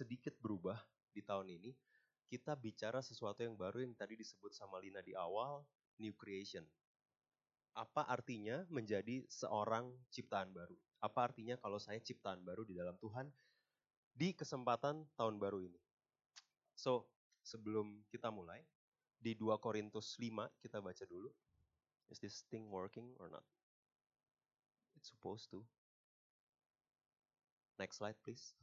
sedikit berubah di tahun ini. Kita bicara sesuatu yang baru yang tadi disebut sama Lina di awal, new creation. Apa artinya menjadi seorang ciptaan baru? Apa artinya kalau saya ciptaan baru di dalam Tuhan di kesempatan tahun baru ini? So, sebelum kita mulai, di 2 Korintus 5 kita baca dulu. Is this thing working or not? It's supposed to. Next slide, please.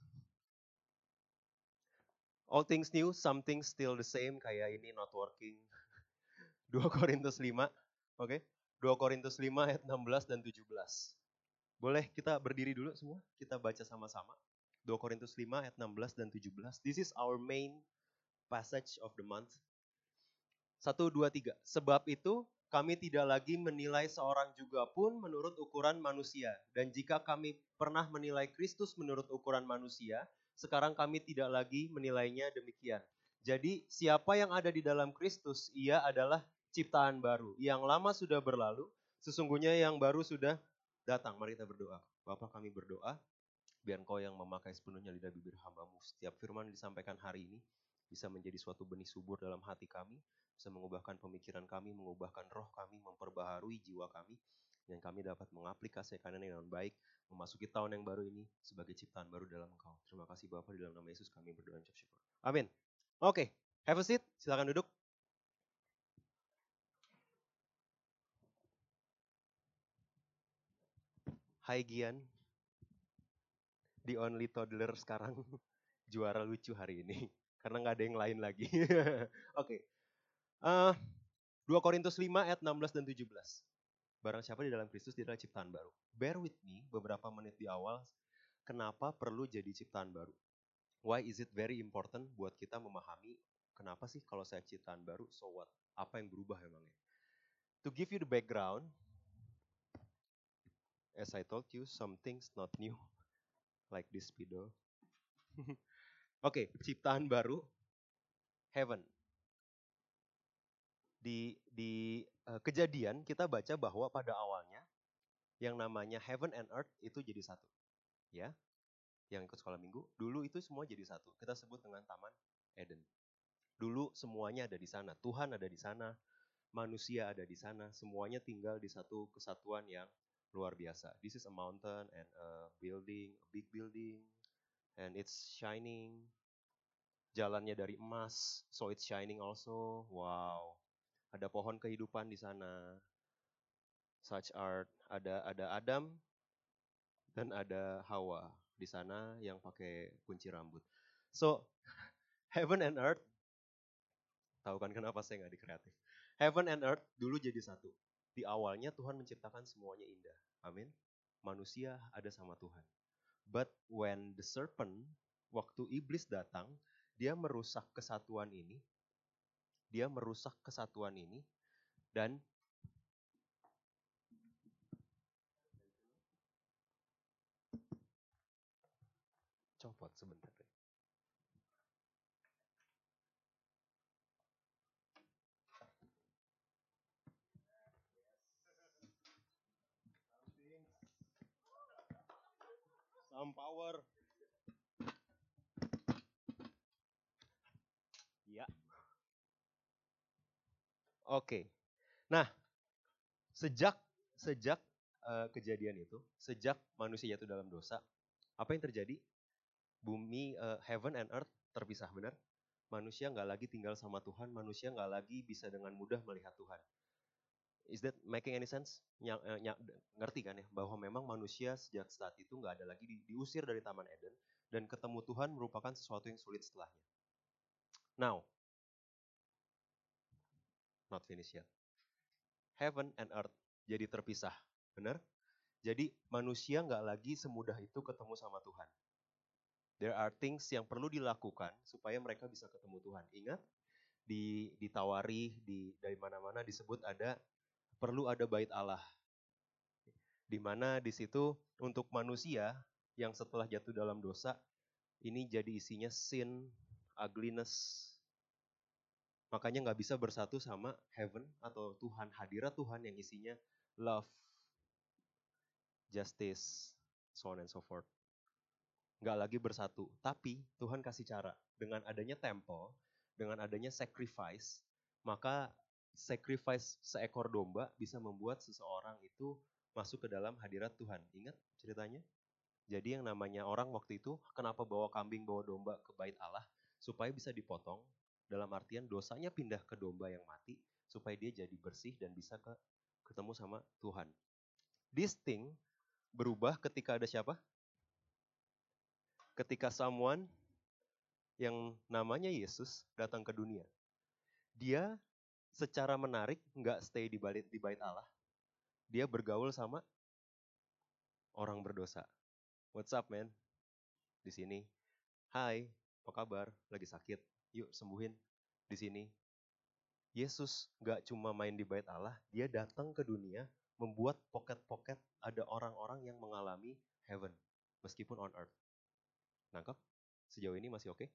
All things new, something still the same, kayak ini not working. 2 Korintus 5, oke? Okay? 2 Korintus 5 ayat 16 dan 17. Boleh kita berdiri dulu semua? Kita baca sama-sama. 2 Korintus 5 ayat 16 dan 17. This is our main passage of the month. 1, 2, 3. Sebab itu kami tidak lagi menilai seorang juga pun menurut ukuran manusia. Dan jika kami pernah menilai Kristus menurut ukuran manusia, sekarang kami tidak lagi menilainya demikian. Jadi siapa yang ada di dalam Kristus, ia adalah ciptaan baru. Yang lama sudah berlalu, sesungguhnya yang baru sudah datang. Mari kita berdoa. Bapak kami berdoa, biar engkau yang memakai sepenuhnya lidah bibir hambamu. Setiap firman disampaikan hari ini bisa menjadi suatu benih subur dalam hati kami, bisa mengubahkan pemikiran kami, mengubahkan roh kami, memperbaharui jiwa kami, dan kami dapat mengaplikasikannya dengan baik, memasuki tahun yang baru ini sebagai ciptaan baru dalam engkau. Terima kasih Bapak, di dalam nama Yesus kami berdoa dan syukur. Amin. Oke, okay. have a seat, silakan duduk. Hai Gian, the only toddler sekarang juara lucu hari ini karena nggak ada yang lain lagi. Oke, okay. uh, 2 Korintus 5 ayat 16 dan 17. Barang siapa di dalam Kristus dia adalah ciptaan baru. Bear with me beberapa menit di awal kenapa perlu jadi ciptaan baru. Why is it very important buat kita memahami kenapa sih kalau saya ciptaan baru, so what? Apa yang berubah emangnya? To give you the background, as I told you, some things not new, like this video. Oke, okay, ciptaan baru, heaven. Di di uh, kejadian kita baca bahwa pada awalnya yang namanya heaven and earth itu jadi satu. Ya. Yang ikut sekolah minggu, dulu itu semua jadi satu. Kita sebut dengan Taman Eden. Dulu semuanya ada di sana. Tuhan ada di sana, manusia ada di sana, semuanya tinggal di satu kesatuan yang luar biasa. This is a mountain and a building, a big building, and it's shining. Jalannya dari emas, so it's shining also. Wow, ada pohon kehidupan di sana. Such art, ada ada Adam dan ada Hawa di sana yang pakai kunci rambut. So, heaven and earth, tahu kan kenapa saya nggak di kreatif? Heaven and earth dulu jadi satu. Di awalnya Tuhan menciptakan semuanya indah. Amin. Manusia ada sama Tuhan. But when the serpent, waktu iblis datang, dia merusak kesatuan ini, dia merusak kesatuan ini dan copot sebentar. Some power. Ya. Oke. Nah, sejak sejak uh, kejadian itu, sejak manusia jatuh dalam dosa, apa yang terjadi? Bumi, uh, heaven and earth terpisah, benar? Manusia nggak lagi tinggal sama Tuhan, manusia nggak lagi bisa dengan mudah melihat Tuhan. Is that making any sense? Ny- uh, ny- ngerti kan ya bahwa memang manusia sejak saat itu nggak ada lagi di, diusir dari Taman Eden dan ketemu Tuhan merupakan sesuatu yang sulit setelahnya. Now, not finished yet. Heaven and earth jadi terpisah, benar? Jadi manusia nggak lagi semudah itu ketemu sama Tuhan. There are things yang perlu dilakukan supaya mereka bisa ketemu Tuhan. Ingat, di ditawari di dari mana-mana disebut ada perlu ada bait Allah. Di mana di situ untuk manusia yang setelah jatuh dalam dosa ini jadi isinya sin, ugliness, Makanya nggak bisa bersatu sama heaven atau Tuhan, hadirat Tuhan yang isinya love, justice, so on and so forth. nggak lagi bersatu. Tapi Tuhan kasih cara dengan adanya temple, dengan adanya sacrifice, maka sacrifice seekor domba bisa membuat seseorang itu masuk ke dalam hadirat Tuhan. Ingat ceritanya? Jadi yang namanya orang waktu itu kenapa bawa kambing, bawa domba ke bait Allah supaya bisa dipotong dalam artian dosanya pindah ke domba yang mati supaya dia jadi bersih dan bisa ke ketemu sama Tuhan. This thing berubah ketika ada siapa? Ketika someone yang namanya Yesus datang ke dunia. Dia secara menarik nggak stay di bait di bait Allah. Dia bergaul sama orang berdosa. What's up, man? Di sini. Hai, apa kabar? Lagi sakit yuk sembuhin di sini. Yesus gak cuma main di bait Allah, dia datang ke dunia membuat pocket-pocket ada orang-orang yang mengalami heaven meskipun on earth. Nangkep? Sejauh ini masih oke? Okay?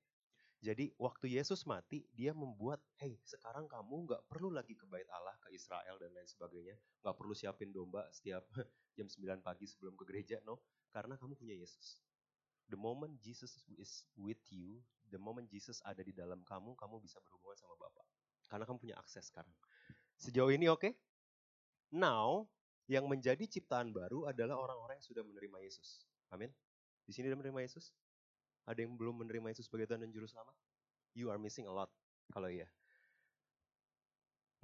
Jadi waktu Yesus mati, dia membuat, hey sekarang kamu gak perlu lagi ke bait Allah, ke Israel dan lain sebagainya. Gak perlu siapin domba setiap jam 9 pagi sebelum ke gereja, no. Karena kamu punya Yesus. The moment Jesus is with you, the moment Jesus ada di dalam kamu, kamu bisa berhubungan sama Bapak. Karena kamu punya akses sekarang. Sejauh ini oke? Okay? Now, yang menjadi ciptaan baru adalah orang-orang yang sudah menerima Yesus. Amin. Di sini sudah menerima Yesus? Ada yang belum menerima Yesus sebagai Tuhan dan Juru Selamat? You are missing a lot kalau iya.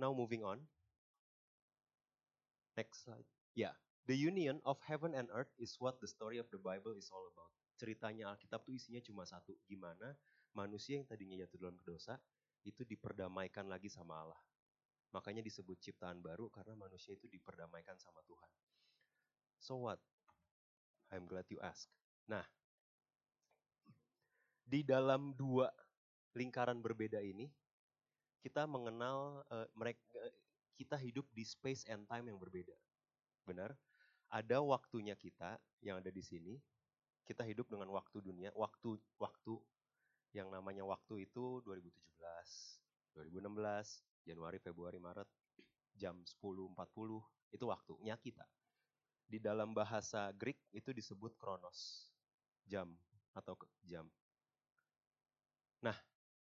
Now moving on. Next slide. Ya, yeah. the union of heaven and earth is what the story of the Bible is all about. Ceritanya Alkitab tuh isinya cuma satu, gimana manusia yang tadinya jatuh dalam dosa itu diperdamaikan lagi sama Allah. Makanya disebut ciptaan baru karena manusia itu diperdamaikan sama Tuhan. So what? I'm glad you ask. Nah, di dalam dua lingkaran berbeda ini, kita mengenal uh, mereka kita hidup di space and time yang berbeda. Benar? Ada waktunya kita yang ada di sini. Kita hidup dengan waktu dunia, waktu waktu yang namanya waktu itu 2017, 2016, Januari, Februari, Maret, jam 10.40, itu waktunya kita. Di dalam bahasa Greek itu disebut kronos, jam atau jam. Nah,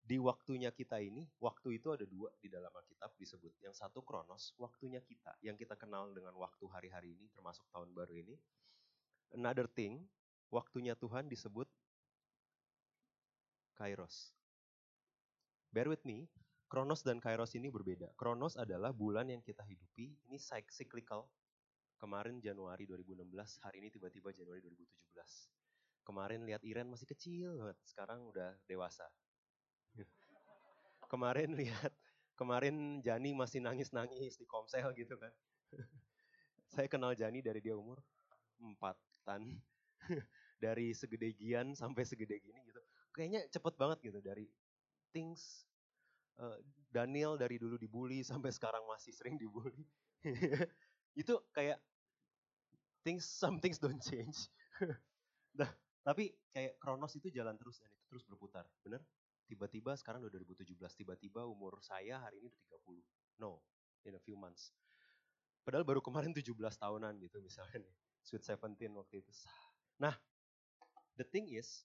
di waktunya kita ini, waktu itu ada dua di dalam Alkitab disebut. Yang satu kronos, waktunya kita, yang kita kenal dengan waktu hari-hari ini, termasuk tahun baru ini. Another thing, waktunya Tuhan disebut Kairos. Bear with me, Kronos dan Kairos ini berbeda. Kronos adalah bulan yang kita hidupi, ini cyclical. Kemarin Januari 2016, hari ini tiba-tiba Januari 2017. Kemarin lihat Iren masih kecil banget, sekarang udah dewasa. Kemarin lihat, kemarin Jani masih nangis-nangis di komsel gitu kan. Saya kenal Jani dari dia umur empatan. dari segede Gian sampai segede gini kayaknya cepet banget gitu dari things uh, Daniel dari dulu dibully sampai sekarang masih sering dibully. itu kayak things some things don't change. nah, tapi kayak Kronos itu jalan terus dan itu terus berputar, bener? Tiba-tiba sekarang udah 2017, tiba-tiba umur saya hari ini udah 30. No, in a few months. Padahal baru kemarin 17 tahunan gitu misalnya nih. Sweet 17 waktu itu. Nah, the thing is,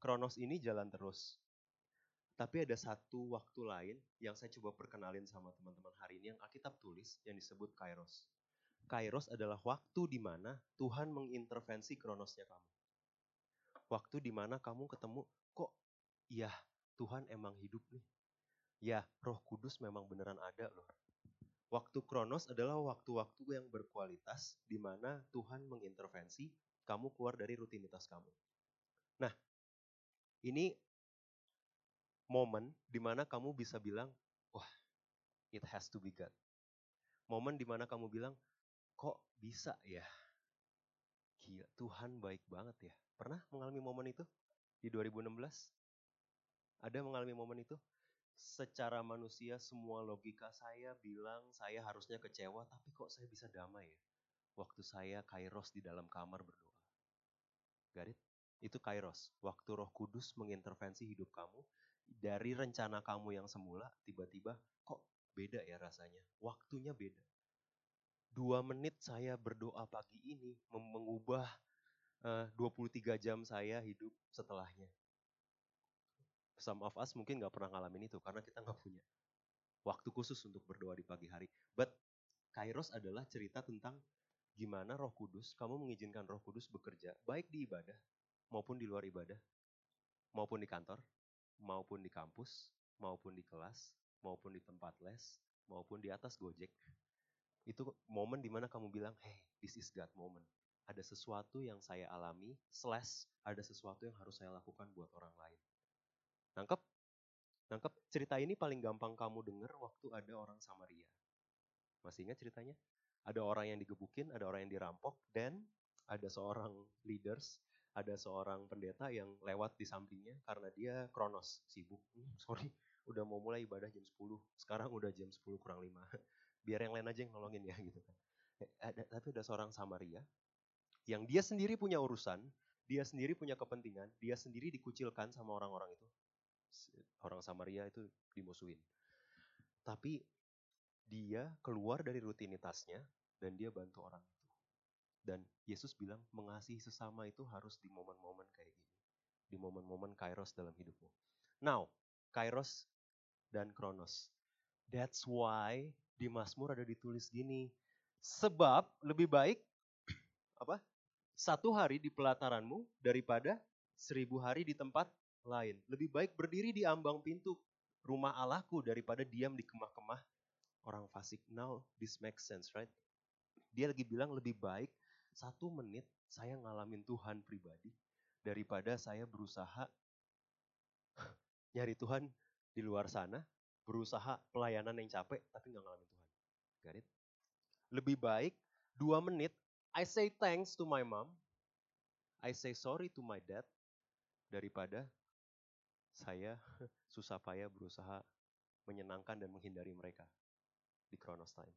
Kronos ini jalan terus. Tapi ada satu waktu lain yang saya coba perkenalin sama teman-teman hari ini yang Alkitab tulis yang disebut Kairos. Kairos adalah waktu di mana Tuhan mengintervensi kronosnya kamu. Waktu di mana kamu ketemu, kok ya Tuhan emang hidup nih. Ya roh kudus memang beneran ada loh. Waktu kronos adalah waktu-waktu yang berkualitas di mana Tuhan mengintervensi kamu keluar dari rutinitas kamu. Nah, ini momen di mana kamu bisa bilang, wah, it has to be God. Momen di mana kamu bilang, kok bisa ya? Gila, Tuhan baik banget ya. Pernah mengalami momen itu di 2016? Ada mengalami momen itu? Secara manusia semua logika saya bilang saya harusnya kecewa, tapi kok saya bisa damai ya? Waktu saya kairos di dalam kamar berdoa. Garit? Itu kairos, waktu roh kudus mengintervensi hidup kamu, dari rencana kamu yang semula, tiba-tiba kok beda ya rasanya, waktunya beda. Dua menit saya berdoa pagi ini mengubah uh, 23 jam saya hidup setelahnya. Some of us mungkin nggak pernah ngalamin itu karena kita nggak punya waktu khusus untuk berdoa di pagi hari. But Kairos adalah cerita tentang gimana Roh Kudus, kamu mengizinkan Roh Kudus bekerja baik di ibadah maupun di luar ibadah, maupun di kantor, maupun di kampus, maupun di kelas, maupun di tempat les, maupun di atas Gojek. Itu momen di mana kamu bilang, hey, this is God moment. Ada sesuatu yang saya alami, slash ada sesuatu yang harus saya lakukan buat orang lain. Nangkep? Nangkep? Cerita ini paling gampang kamu dengar waktu ada orang Samaria. Masih ingat ceritanya? Ada orang yang digebukin, ada orang yang dirampok, dan ada seorang leaders, ada seorang pendeta yang lewat di sampingnya karena dia kronos, sibuk. Hmm, sorry, udah mau mulai ibadah jam 10, sekarang udah jam 10 kurang 5. Biar yang lain aja yang nolongin ya gitu kan. Eh, ada, tapi ada seorang Samaria yang dia sendiri punya urusan, dia sendiri punya kepentingan, dia sendiri dikucilkan sama orang-orang itu orang Samaria itu dimusuhin. Tapi dia keluar dari rutinitasnya dan dia bantu orang. Dan Yesus bilang mengasihi sesama itu harus di momen-momen kayak gini. Di momen-momen kairos dalam hidupmu. Now, kairos dan kronos. That's why di Mazmur ada ditulis gini. Sebab lebih baik apa? Satu hari di pelataranmu daripada seribu hari di tempat lain. Lebih baik berdiri di ambang pintu rumah Allahku daripada diam di kemah-kemah orang fasik. Now this makes sense, right? Dia lagi bilang lebih baik satu menit saya ngalamin Tuhan pribadi daripada saya berusaha nyari Tuhan di luar sana, berusaha pelayanan yang capek tapi nggak ngalamin Tuhan. Got it? Lebih baik dua menit I say thanks to my mom, I say sorry to my dad daripada saya susah payah berusaha menyenangkan dan menghindari mereka di Chronos Time.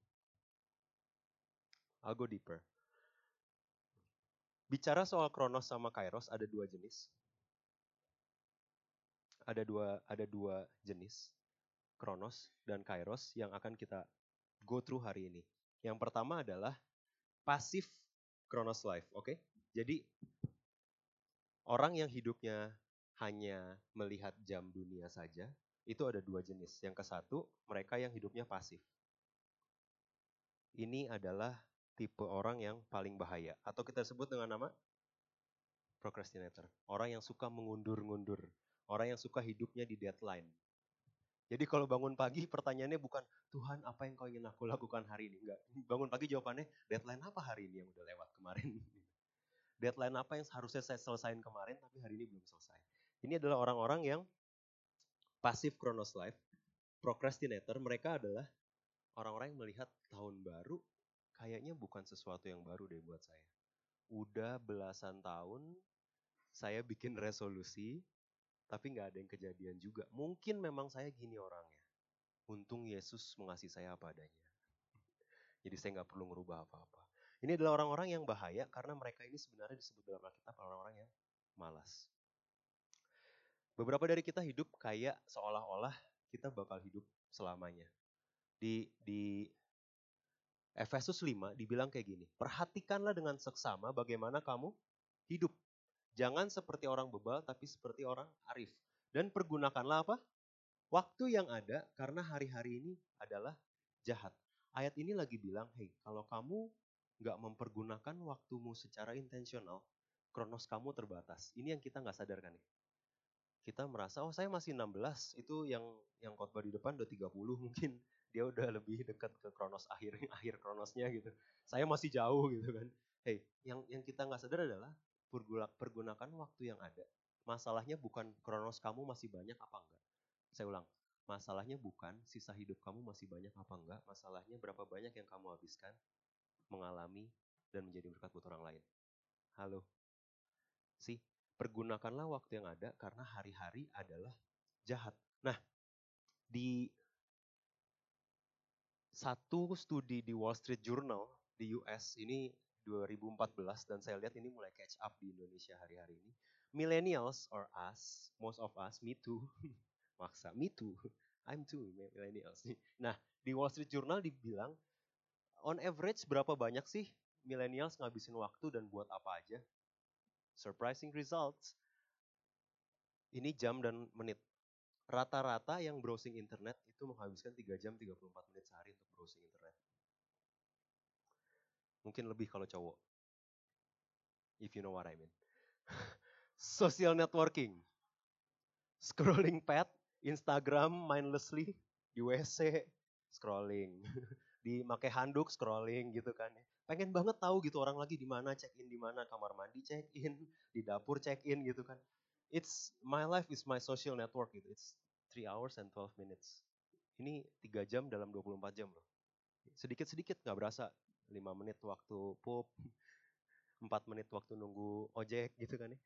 I'll go deeper. Bicara soal Kronos sama Kairos ada dua jenis. Ada dua ada dua jenis Kronos dan Kairos yang akan kita go through hari ini. Yang pertama adalah pasif Kronos life, oke? Okay? Jadi orang yang hidupnya hanya melihat jam dunia saja, itu ada dua jenis. Yang ke satu, mereka yang hidupnya pasif. Ini adalah tipe orang yang paling bahaya. Atau kita sebut dengan nama procrastinator. Orang yang suka mengundur-ngundur. Orang yang suka hidupnya di deadline. Jadi kalau bangun pagi pertanyaannya bukan Tuhan apa yang kau ingin aku lakukan hari ini. Enggak. Bangun pagi jawabannya deadline apa hari ini yang udah lewat kemarin. deadline apa yang harusnya saya selesaiin kemarin tapi hari ini belum selesai. Ini adalah orang-orang yang pasif chronos life, procrastinator, mereka adalah orang-orang yang melihat tahun baru kayaknya bukan sesuatu yang baru deh buat saya. Udah belasan tahun saya bikin resolusi, tapi nggak ada yang kejadian juga. Mungkin memang saya gini orangnya. Untung Yesus mengasihi saya apa adanya. Jadi saya nggak perlu ngerubah apa-apa. Ini adalah orang-orang yang bahaya karena mereka ini sebenarnya disebut dalam Alkitab orang-orang yang malas. Beberapa dari kita hidup kayak seolah-olah kita bakal hidup selamanya. Di di Efesus 5 dibilang kayak gini, perhatikanlah dengan seksama bagaimana kamu hidup. Jangan seperti orang bebal, tapi seperti orang arif. Dan pergunakanlah apa? Waktu yang ada, karena hari-hari ini adalah jahat. Ayat ini lagi bilang, hey, kalau kamu nggak mempergunakan waktumu secara intensional, kronos kamu terbatas. Ini yang kita nggak sadarkan nih kita merasa oh saya masih 16 itu yang yang khotbah di depan udah 30 mungkin dia udah lebih dekat ke kronos akhir akhir kronosnya gitu. Saya masih jauh gitu kan. Hey yang yang kita nggak sadar adalah pergunakan waktu yang ada. Masalahnya bukan kronos kamu masih banyak apa enggak? Saya ulang masalahnya bukan sisa hidup kamu masih banyak apa enggak. Masalahnya berapa banyak yang kamu habiskan mengalami dan menjadi berkat buat orang lain. Halo. Sih pergunakanlah waktu yang ada karena hari-hari adalah jahat. Nah, di satu studi di Wall Street Journal di US ini 2014 dan saya lihat ini mulai catch up di Indonesia hari-hari ini. Millennials or us, most of us, me too, maksa, me too, I'm too millennials. Nah, di Wall Street Journal dibilang on average berapa banyak sih millennials ngabisin waktu dan buat apa aja? Surprising results. Ini jam dan menit. Rata-rata yang browsing internet itu menghabiskan 3 jam 34 menit sehari untuk browsing internet. Mungkin lebih kalau cowok. If you know what I mean. Social networking. Scrolling pad, Instagram mindlessly, di WC, scrolling. Dimakai handuk, scrolling gitu kan. ya. Pengen banget tahu gitu orang lagi di mana, check in di mana, kamar mandi check in, di dapur check in gitu kan. It's, my life is my social network gitu. It's 3 hours and 12 minutes. Ini 3 jam dalam 24 jam loh. Sedikit-sedikit nggak berasa. 5 menit waktu pup, 4 menit waktu nunggu ojek gitu kan ya.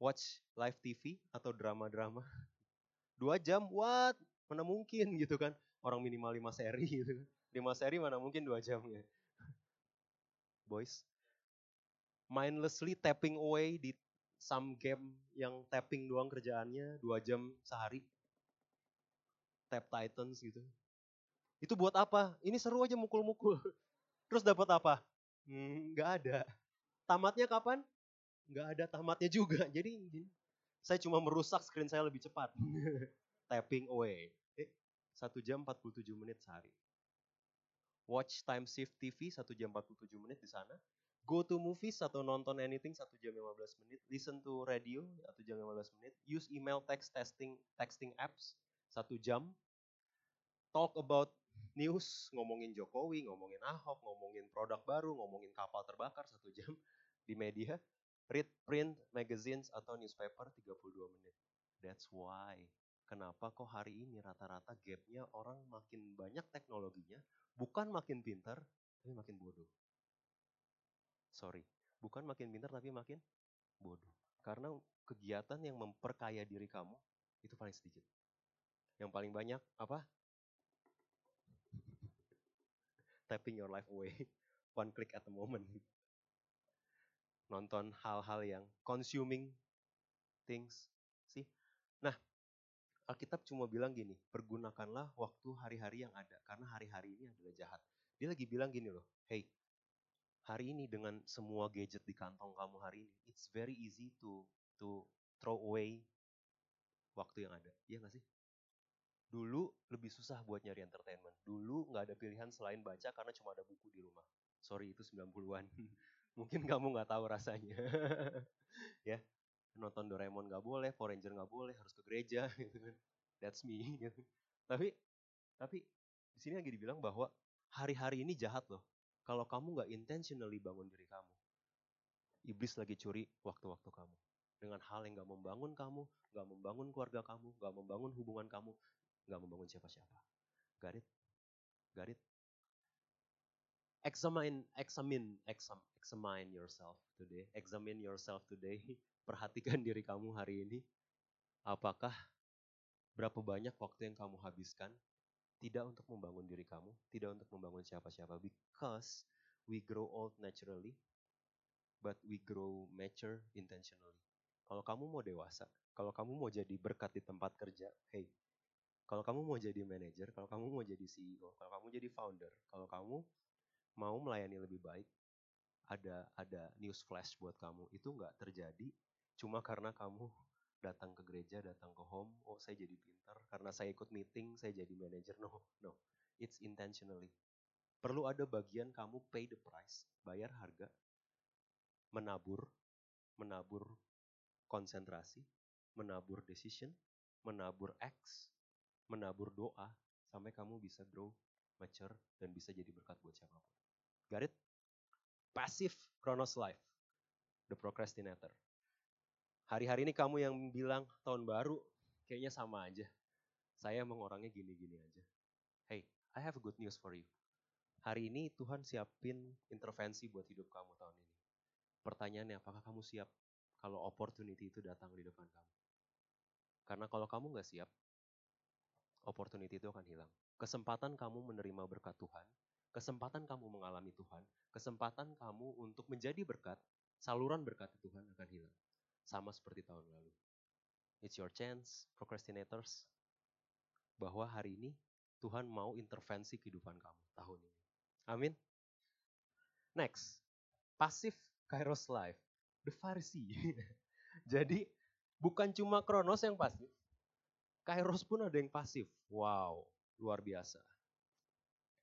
Watch live TV atau drama-drama. 2 jam, what? Mana mungkin gitu kan. Orang minimal 5 seri gitu kan. 5 seri mana mungkin 2 jamnya. Boys. Mindlessly tapping away di some game yang tapping doang kerjaannya 2 jam sehari. Tap Titans gitu. Itu buat apa? Ini seru aja mukul-mukul. Terus dapat apa? Hmm, nggak ada. Tamatnya kapan? Nggak ada tamatnya juga. Jadi saya cuma merusak screen saya lebih cepat. Tapping away. Eh, 1 jam 47 menit sehari. Watch time shift TV 1 jam 47 menit di sana. Go to movies atau nonton anything 1 jam 15 menit. Listen to radio 1 jam 15 menit. Use email text testing texting apps 1 jam. Talk about news, ngomongin Jokowi, ngomongin Ahok, ngomongin produk baru, ngomongin kapal terbakar 1 jam di media. Read print magazines atau newspaper 32 menit. That's why. Kenapa kok hari ini rata-rata gapnya orang makin banyak teknologinya, bukan makin pintar, tapi makin bodoh. Sorry, bukan makin pintar tapi makin bodoh. Karena kegiatan yang memperkaya diri kamu itu paling sedikit. Yang paling banyak apa? Tapping your life away. One click at the moment. Nonton hal-hal yang consuming things. Sih. Nah, Alkitab cuma bilang gini, pergunakanlah waktu hari-hari yang ada. Karena hari-hari ini adalah jahat. Dia lagi bilang gini loh, hey, hari ini dengan semua gadget di kantong kamu hari ini, it's very easy to to throw away waktu yang ada. Iya gak sih? Dulu lebih susah buat nyari entertainment. Dulu nggak ada pilihan selain baca karena cuma ada buku di rumah. Sorry, itu 90-an. Mungkin kamu nggak tahu rasanya. ya, nonton Doraemon nggak boleh, Power Ranger nggak boleh, harus ke gereja gitu kan. That's me gitu. Tapi tapi di sini lagi dibilang bahwa hari-hari ini jahat loh. Kalau kamu nggak intentionally bangun diri kamu, iblis lagi curi waktu-waktu kamu dengan hal yang nggak membangun kamu, nggak membangun keluarga kamu, nggak membangun hubungan kamu, nggak membangun siapa-siapa. Got it? Got it? Examine, examine, exam, examine yourself today. Examine yourself today. Perhatikan diri kamu hari ini. Apakah berapa banyak waktu yang kamu habiskan tidak untuk membangun diri kamu, tidak untuk membangun siapa-siapa. Because we grow old naturally, but we grow mature intentionally. Kalau kamu mau dewasa, kalau kamu mau jadi berkat di tempat kerja, hey, kalau kamu mau jadi manajer, kalau kamu mau jadi CEO, kalau kamu jadi founder, kalau kamu mau melayani lebih baik, ada ada news flash buat kamu. Itu nggak terjadi cuma karena kamu datang ke gereja, datang ke home, oh saya jadi pintar karena saya ikut meeting, saya jadi manajer. No, no. It's intentionally. Perlu ada bagian kamu pay the price, bayar harga, menabur, menabur konsentrasi, menabur decision, menabur acts, menabur doa, sampai kamu bisa grow, mature, dan bisa jadi berkat buat siapa pun. Got? Passive Chronos Life. The procrastinator. Hari-hari ini kamu yang bilang tahun baru kayaknya sama aja. Saya emang orangnya gini-gini aja. Hey, I have good news for you. Hari ini Tuhan siapin intervensi buat hidup kamu tahun ini. Pertanyaannya, apakah kamu siap kalau opportunity itu datang di depan kamu? Karena kalau kamu nggak siap, opportunity itu akan hilang. Kesempatan kamu menerima berkat Tuhan, kesempatan kamu mengalami Tuhan, kesempatan kamu untuk menjadi berkat, saluran berkat Tuhan akan hilang. Sama seperti tahun lalu. It's your chance, procrastinators, bahwa hari ini Tuhan mau intervensi kehidupan kamu tahun ini. Amin. Next, passive kairos life. the Pharisee. Jadi bukan cuma Kronos yang pasif, Kairos pun ada yang pasif. Wow, luar biasa.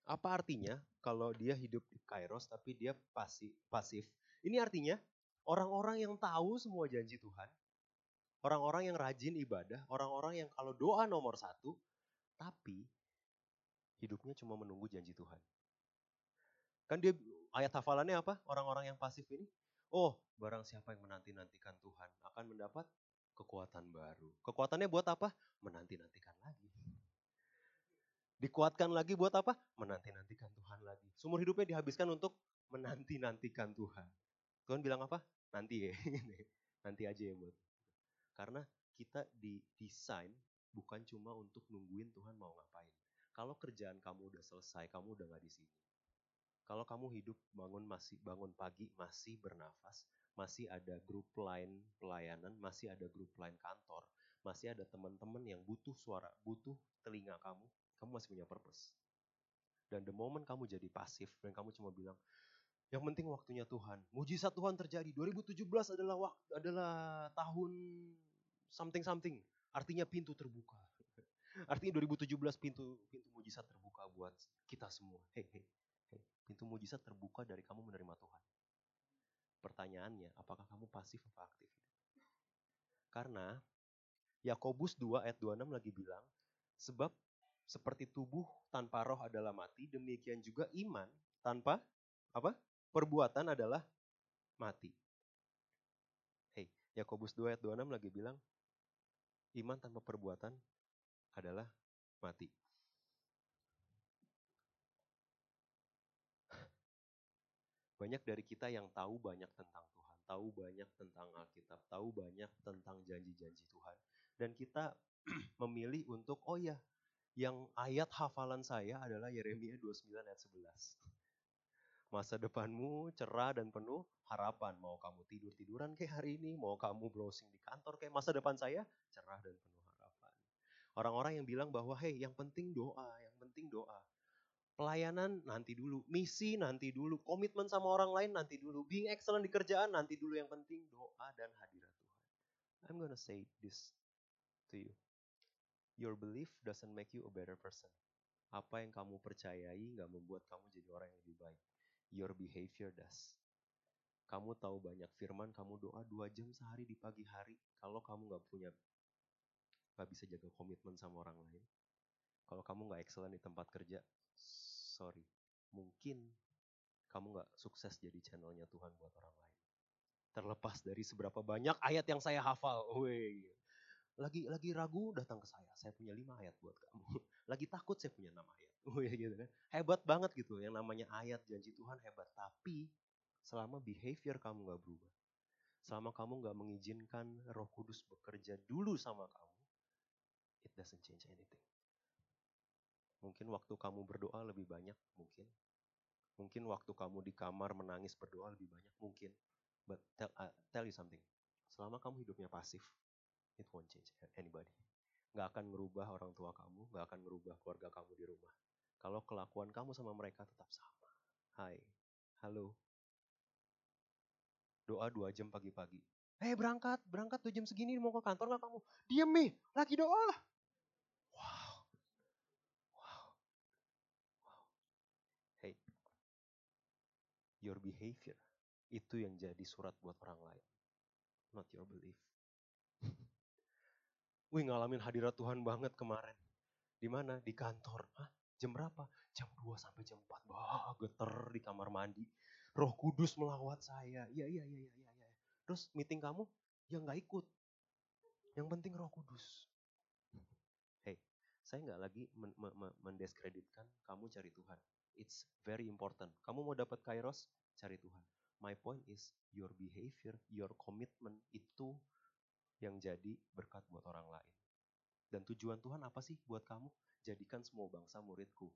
Apa artinya kalau dia hidup di Kairos tapi dia pasif? pasif? Ini artinya orang-orang yang tahu semua janji Tuhan, orang-orang yang rajin ibadah, orang-orang yang kalau doa nomor satu, tapi hidupnya cuma menunggu janji Tuhan. Kan dia ayat hafalannya apa? Orang-orang yang pasif ini, oh barang siapa yang menanti-nantikan Tuhan akan mendapat kekuatan baru. Kekuatannya buat apa? Menanti-nantikan lagi. Dikuatkan lagi buat apa? Menanti-nantikan Tuhan lagi. Sumur hidupnya dihabiskan untuk menanti-nantikan Tuhan. Tuhan bilang apa? Nanti ya. Nanti aja ya buat. Karena kita didesain bukan cuma untuk nungguin Tuhan mau ngapain. Kalau kerjaan kamu udah selesai, kamu udah gak di sini. Kalau kamu hidup bangun masih bangun pagi masih bernafas, masih ada grup lain pelayanan, masih ada grup lain kantor, masih ada teman-teman yang butuh suara, butuh telinga kamu, kamu masih punya purpose. Dan the moment kamu jadi pasif dan kamu cuma bilang, yang penting waktunya Tuhan. Mujizat Tuhan terjadi. 2017 adalah waktu, adalah tahun something something. Artinya pintu terbuka. Artinya 2017 pintu pintu mujizat terbuka buat kita semua. Hei. Pintu mujizat terbuka dari kamu menerima Tuhan. Pertanyaannya, apakah kamu pasif atau aktif? Karena Yakobus 2 ayat 26 lagi bilang, sebab seperti tubuh tanpa roh adalah mati, demikian juga iman tanpa apa? Perbuatan adalah mati. Hei, Yakobus 2 ayat 26 lagi bilang, iman tanpa perbuatan adalah mati. Banyak dari kita yang tahu banyak tentang Tuhan, tahu banyak tentang Alkitab, tahu banyak tentang janji-janji Tuhan. Dan kita memilih untuk, oh ya, yang ayat hafalan saya adalah Yeremia 29 ayat 11. Masa depanmu cerah dan penuh harapan. Mau kamu tidur-tiduran kayak hari ini, mau kamu browsing di kantor kayak masa depan saya cerah dan penuh harapan. Orang-orang yang bilang bahwa, hey, yang penting doa, yang penting doa. Pelayanan nanti dulu, misi nanti dulu, komitmen sama orang lain nanti dulu, being excellent di kerjaan nanti dulu. Yang penting doa dan hadirat Tuhan. I'm gonna say this to you. Your belief doesn't make you a better person. Apa yang kamu percayai nggak membuat kamu jadi orang yang lebih baik. Your behavior does. Kamu tahu banyak firman, kamu doa dua jam sehari di pagi hari. Kalau kamu nggak punya, nggak bisa jaga komitmen sama orang lain. Kalau kamu nggak excellent di tempat kerja, sorry, mungkin kamu nggak sukses jadi channelnya Tuhan buat orang lain. Terlepas dari seberapa banyak ayat yang saya hafal, Wih. lagi lagi ragu datang ke saya, saya punya lima ayat buat kamu. Lagi takut saya punya enam ayat, Wih, gitu kan. Hebat banget gitu, yang namanya ayat janji Tuhan hebat. Tapi selama behavior kamu nggak berubah, selama kamu nggak mengizinkan Roh Kudus bekerja dulu sama kamu, it doesn't change anything. Mungkin waktu kamu berdoa lebih banyak, mungkin. Mungkin waktu kamu di kamar menangis berdoa lebih banyak, mungkin. But tell, uh, tell you something, selama kamu hidupnya pasif, it won't change anybody. Gak akan merubah orang tua kamu, gak akan merubah keluarga kamu di rumah. Kalau kelakuan kamu sama mereka tetap sama. Hai, halo. Doa dua jam pagi-pagi. Eh berangkat, berangkat dua jam segini mau ke kantor gak kamu? Diam nih, lagi doa. your behavior itu yang jadi surat buat orang lain. Not your belief. Wih ngalamin hadirat Tuhan banget kemarin. Di mana? Di kantor. Hah? Jam berapa? Jam 2 sampai jam 4. Bah, geter di kamar mandi. Roh Kudus melawat saya. Iya, iya, iya, iya, iya. Ya. Terus meeting kamu? Ya nggak ikut. Yang penting Roh Kudus. Hey, saya nggak lagi mendiskreditkan kamu cari Tuhan. It's very important. Kamu mau dapat kairos, cari Tuhan. My point is your behavior, your commitment itu yang jadi berkat buat orang lain. Dan tujuan Tuhan apa sih buat kamu? Jadikan semua bangsa muridku.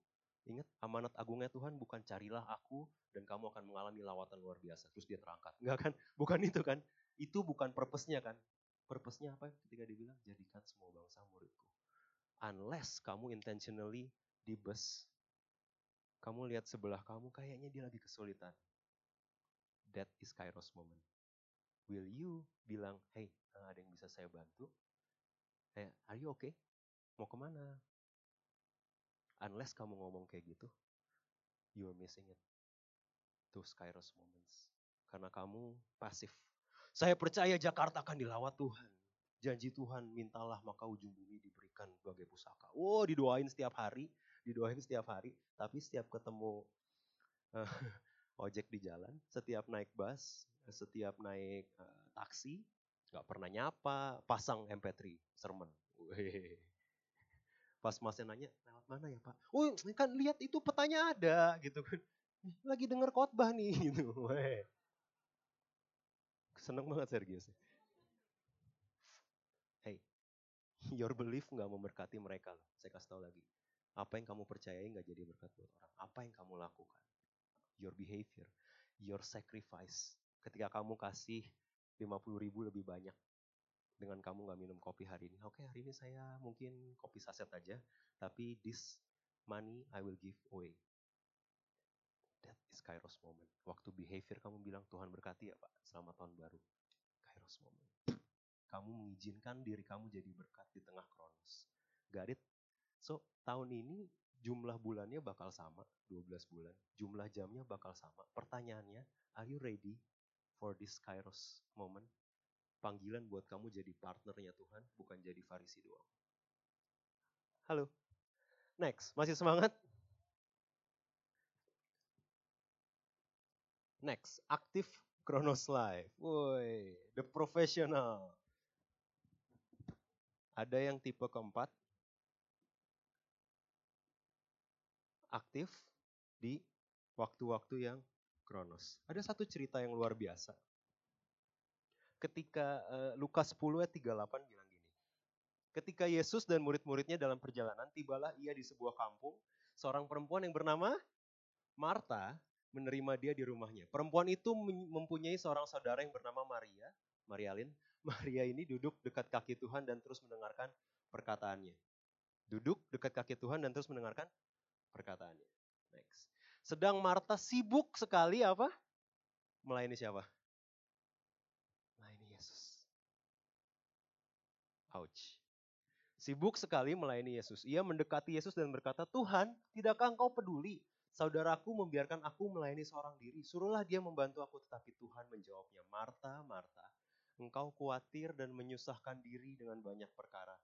Ingat, amanat agungnya Tuhan bukan carilah aku dan kamu akan mengalami lawatan luar biasa. Terus dia terangkat. Enggak kan? Bukan itu kan? Itu bukan purpose-nya kan? Purpose-nya apa ketika dibilang jadikan semua bangsa muridku. Unless kamu intentionally di bus kamu lihat sebelah kamu kayaknya dia lagi kesulitan. That is Kairos moment. Will you bilang, hey, ada yang bisa saya bantu? Hey, are you okay? Mau ke mana? Unless kamu ngomong kayak gitu, you're missing it. Those kairos moments. Karena kamu pasif. Saya percaya Jakarta akan dilawat Tuhan. Janji Tuhan, mintalah maka ujung bumi diberikan sebagai pusaka. Oh, didoain setiap hari, didoain setiap hari. Tapi setiap ketemu uh, ojek di jalan, setiap naik bus, setiap naik uh, taksi, nggak pernah nyapa, pasang MP3 sermon. Pas masnya nanya, lewat mana ya pak? Oh kan lihat itu petanya ada gitu kan. Lagi denger khotbah nih gitu. Seneng banget serius. Hey, your belief nggak memberkati mereka loh. Saya kasih tahu lagi. Apa yang kamu percayai nggak jadi berkat buat orang. Apa yang kamu lakukan. Your behavior, your sacrifice. Ketika kamu kasih 50 ribu lebih banyak dengan kamu nggak minum kopi hari ini. Oke, okay, hari ini saya mungkin kopi saset aja, tapi this money I will give away. That is Kairos moment. Waktu behavior kamu bilang Tuhan berkati ya Pak, selamat tahun baru. Kairos moment. Kamu mengizinkan diri kamu jadi berkat di tengah kronos. Got it? So, tahun ini jumlah bulannya bakal sama, 12 bulan. Jumlah jamnya bakal sama. Pertanyaannya, are you ready for this Kairos moment? Panggilan buat kamu jadi partnernya Tuhan, bukan jadi farisi doang. Halo. Next, masih semangat? Next, aktif Kronos Life. Woi, the professional. Ada yang tipe keempat, aktif di waktu-waktu yang kronos. Ada satu cerita yang luar biasa. Ketika uh, Lukas 10 ayat 38 bilang gini. Ketika Yesus dan murid-muridnya dalam perjalanan, tibalah ia di sebuah kampung. Seorang perempuan yang bernama Marta menerima dia di rumahnya. Perempuan itu mempunyai seorang saudara yang bernama Maria, Marialin. Maria ini duduk dekat kaki Tuhan dan terus mendengarkan perkataannya. Duduk dekat kaki Tuhan dan terus mendengarkan perkataannya. Next. Sedang Marta sibuk sekali apa? Melayani siapa? Melayani Yesus. Ouch. Sibuk sekali melayani Yesus. Ia mendekati Yesus dan berkata, Tuhan, tidakkah engkau peduli Saudaraku membiarkan aku melayani seorang diri. Suruhlah dia membantu aku. Tetapi Tuhan menjawabnya, Marta, Marta, engkau khawatir dan menyusahkan diri dengan banyak perkara.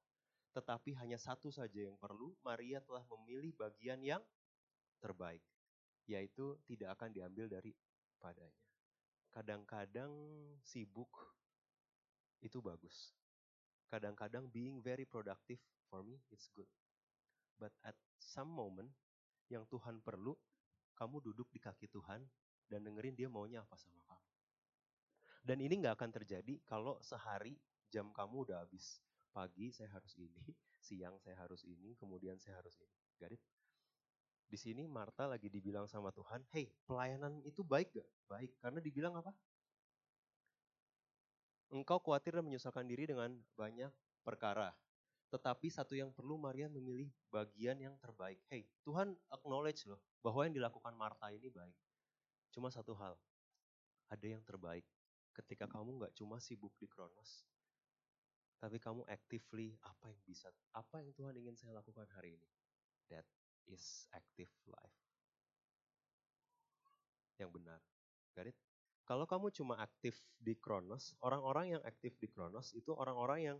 Tetapi hanya satu saja yang perlu, Maria telah memilih bagian yang terbaik. Yaitu tidak akan diambil dari padanya. Kadang-kadang sibuk itu bagus. Kadang-kadang being very productive for me it's good. But at some moment yang Tuhan perlu, kamu duduk di kaki Tuhan dan dengerin dia maunya apa sama kamu. Dan ini nggak akan terjadi kalau sehari jam kamu udah habis. Pagi saya harus ini, siang saya harus ini, kemudian saya harus ini. Garit? Di sini Marta lagi dibilang sama Tuhan, hey pelayanan itu baik gak? Baik, karena dibilang apa? Engkau khawatir dan menyusahkan diri dengan banyak perkara. Tetapi satu yang perlu Maria memilih bagian yang terbaik. Hey, Tuhan acknowledge loh bahwa yang dilakukan Marta ini baik. Cuma satu hal, ada yang terbaik. Ketika kamu nggak cuma sibuk di Kronos, tapi kamu actively apa yang bisa, apa yang Tuhan ingin saya lakukan hari ini. That is active life. Yang benar. Garit? Kalau kamu cuma aktif di Kronos, orang-orang yang aktif di Kronos itu orang-orang yang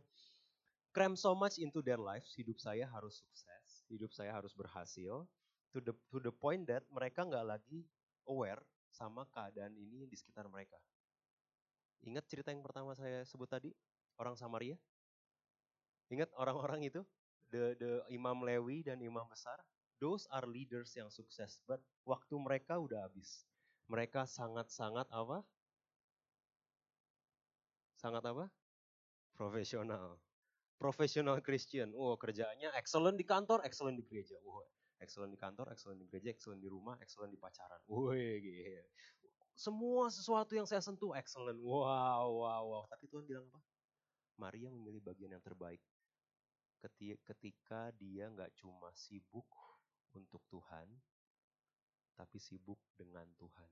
cram so much into their lives, hidup saya harus sukses, hidup saya harus berhasil, to the to the point that mereka nggak lagi aware sama keadaan ini di sekitar mereka. Ingat cerita yang pertama saya sebut tadi, orang Samaria? Ingat orang-orang itu, the the Imam Lewi dan Imam besar, those are leaders yang sukses, but waktu mereka udah habis. Mereka sangat-sangat apa? Sangat apa? Profesional profesional Christian. Oh, kerjaannya excellent di kantor, excellent di gereja. Oh, excellent di kantor, excellent di gereja, excellent di rumah, excellent di pacaran. Woi, gitu. Semua sesuatu yang saya sentuh excellent. Wow, wow, wow. Tapi Tuhan bilang apa? Maria memilih bagian yang terbaik. Ketika dia nggak cuma sibuk untuk Tuhan, tapi sibuk dengan Tuhan.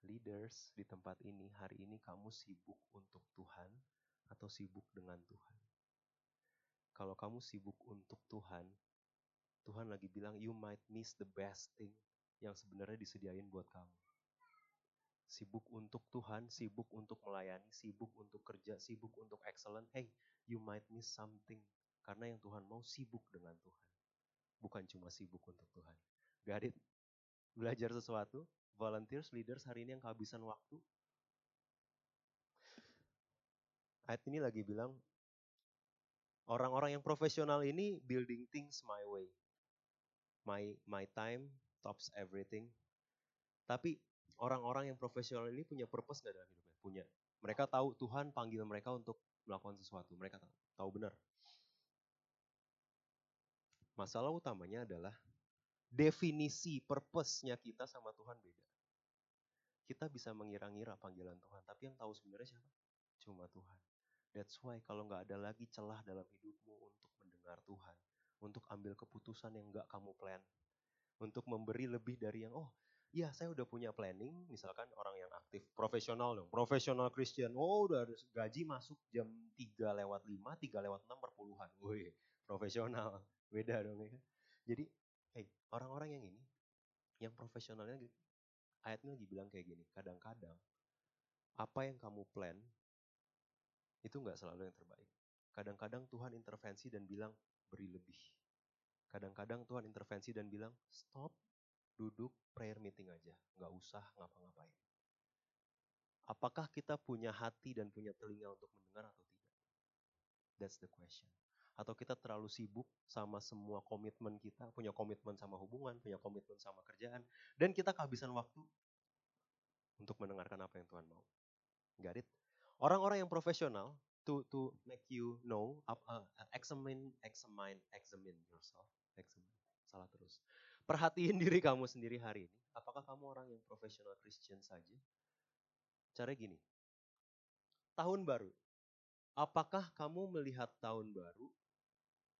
leaders di tempat ini, hari ini kamu sibuk untuk Tuhan atau sibuk dengan Tuhan? Kalau kamu sibuk untuk Tuhan, Tuhan lagi bilang you might miss the best thing yang sebenarnya disediain buat kamu. Sibuk untuk Tuhan, sibuk untuk melayani, sibuk untuk kerja, sibuk untuk excellent. Hey, you might miss something. Karena yang Tuhan mau sibuk dengan Tuhan. Bukan cuma sibuk untuk Tuhan. Got it? Belajar sesuatu, volunteers, leaders hari ini yang kehabisan waktu. Ayat ini lagi bilang, orang-orang yang profesional ini building things my way. My, my time tops everything. Tapi orang-orang yang profesional ini punya purpose gak dalam hidupnya? Punya. Mereka tahu Tuhan panggil mereka untuk melakukan sesuatu. Mereka tahu, tahu benar. Masalah utamanya adalah definisi purpose-nya kita sama Tuhan beda. Kita bisa mengira-ngira panggilan Tuhan, tapi yang tahu sebenarnya siapa? Cuma Tuhan. That's why kalau nggak ada lagi celah dalam hidupmu untuk mendengar Tuhan, untuk ambil keputusan yang nggak kamu plan, untuk memberi lebih dari yang oh Iya, saya udah punya planning, misalkan orang yang aktif, profesional dong, profesional Christian. Oh, udah gaji masuk jam 3 lewat 5, 3 lewat 6 perpuluhan. Wih, profesional. Beda dong ya. Jadi, hey, orang-orang yang ini, yang profesionalnya, ayatnya lagi bilang kayak gini, kadang-kadang apa yang kamu plan, itu nggak selalu yang terbaik. Kadang-kadang Tuhan intervensi dan bilang, beri lebih. Kadang-kadang Tuhan intervensi dan bilang, stop, duduk prayer meeting aja, nggak usah ngapa-ngapain. Apakah kita punya hati dan punya telinga untuk mendengar atau tidak? That's the question. Atau kita terlalu sibuk sama semua komitmen kita, punya komitmen sama hubungan, punya komitmen sama kerjaan, dan kita kehabisan waktu untuk mendengarkan apa yang Tuhan mau. Got it? Orang-orang yang profesional, to to make you know, uh, examine, examine, examine yourself, examine, salah terus Perhatiin diri kamu sendiri hari ini. Apakah kamu orang yang profesional Christian saja? Cara gini. Tahun baru. Apakah kamu melihat tahun baru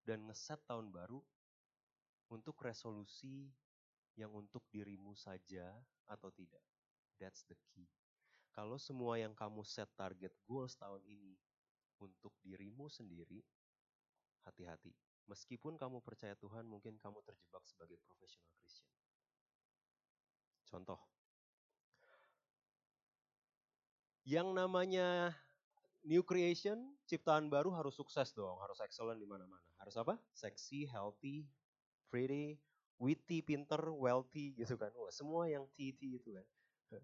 dan ngeset tahun baru untuk resolusi yang untuk dirimu saja atau tidak? That's the key. Kalau semua yang kamu set target goals tahun ini untuk dirimu sendiri, hati-hati. Meskipun kamu percaya Tuhan, mungkin kamu terjebak sebagai profesional Kristen. Contoh, yang namanya new creation, ciptaan baru harus sukses dong, harus excellent di mana-mana. Harus apa? Sexy, healthy, pretty, witty, pinter, wealthy gitu kan. Wah, semua yang TT itu kan.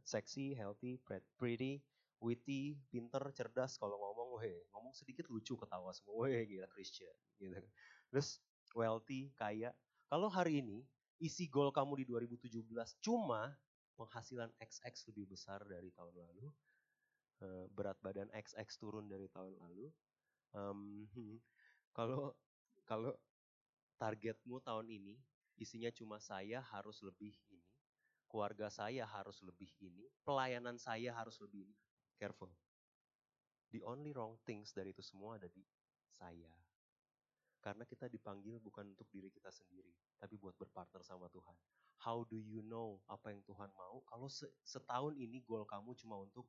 Sexy, healthy, pretty, witty, pinter, cerdas kalau ngomong, weh, ngomong sedikit lucu ketawa semua, weh gila Christian gitu kan. Terus wealthy, kaya. Kalau hari ini isi goal kamu di 2017 cuma penghasilan XX lebih besar dari tahun lalu, eh, berat badan XX turun dari tahun lalu. kalau kalau targetmu tahun ini isinya cuma saya harus lebih ini, keluarga saya harus lebih ini, pelayanan saya harus lebih ini. Careful. The only wrong things dari itu semua ada di saya. Karena kita dipanggil bukan untuk diri kita sendiri, tapi buat berpartner sama Tuhan. How do you know apa yang Tuhan mau? Kalau setahun ini goal kamu cuma untuk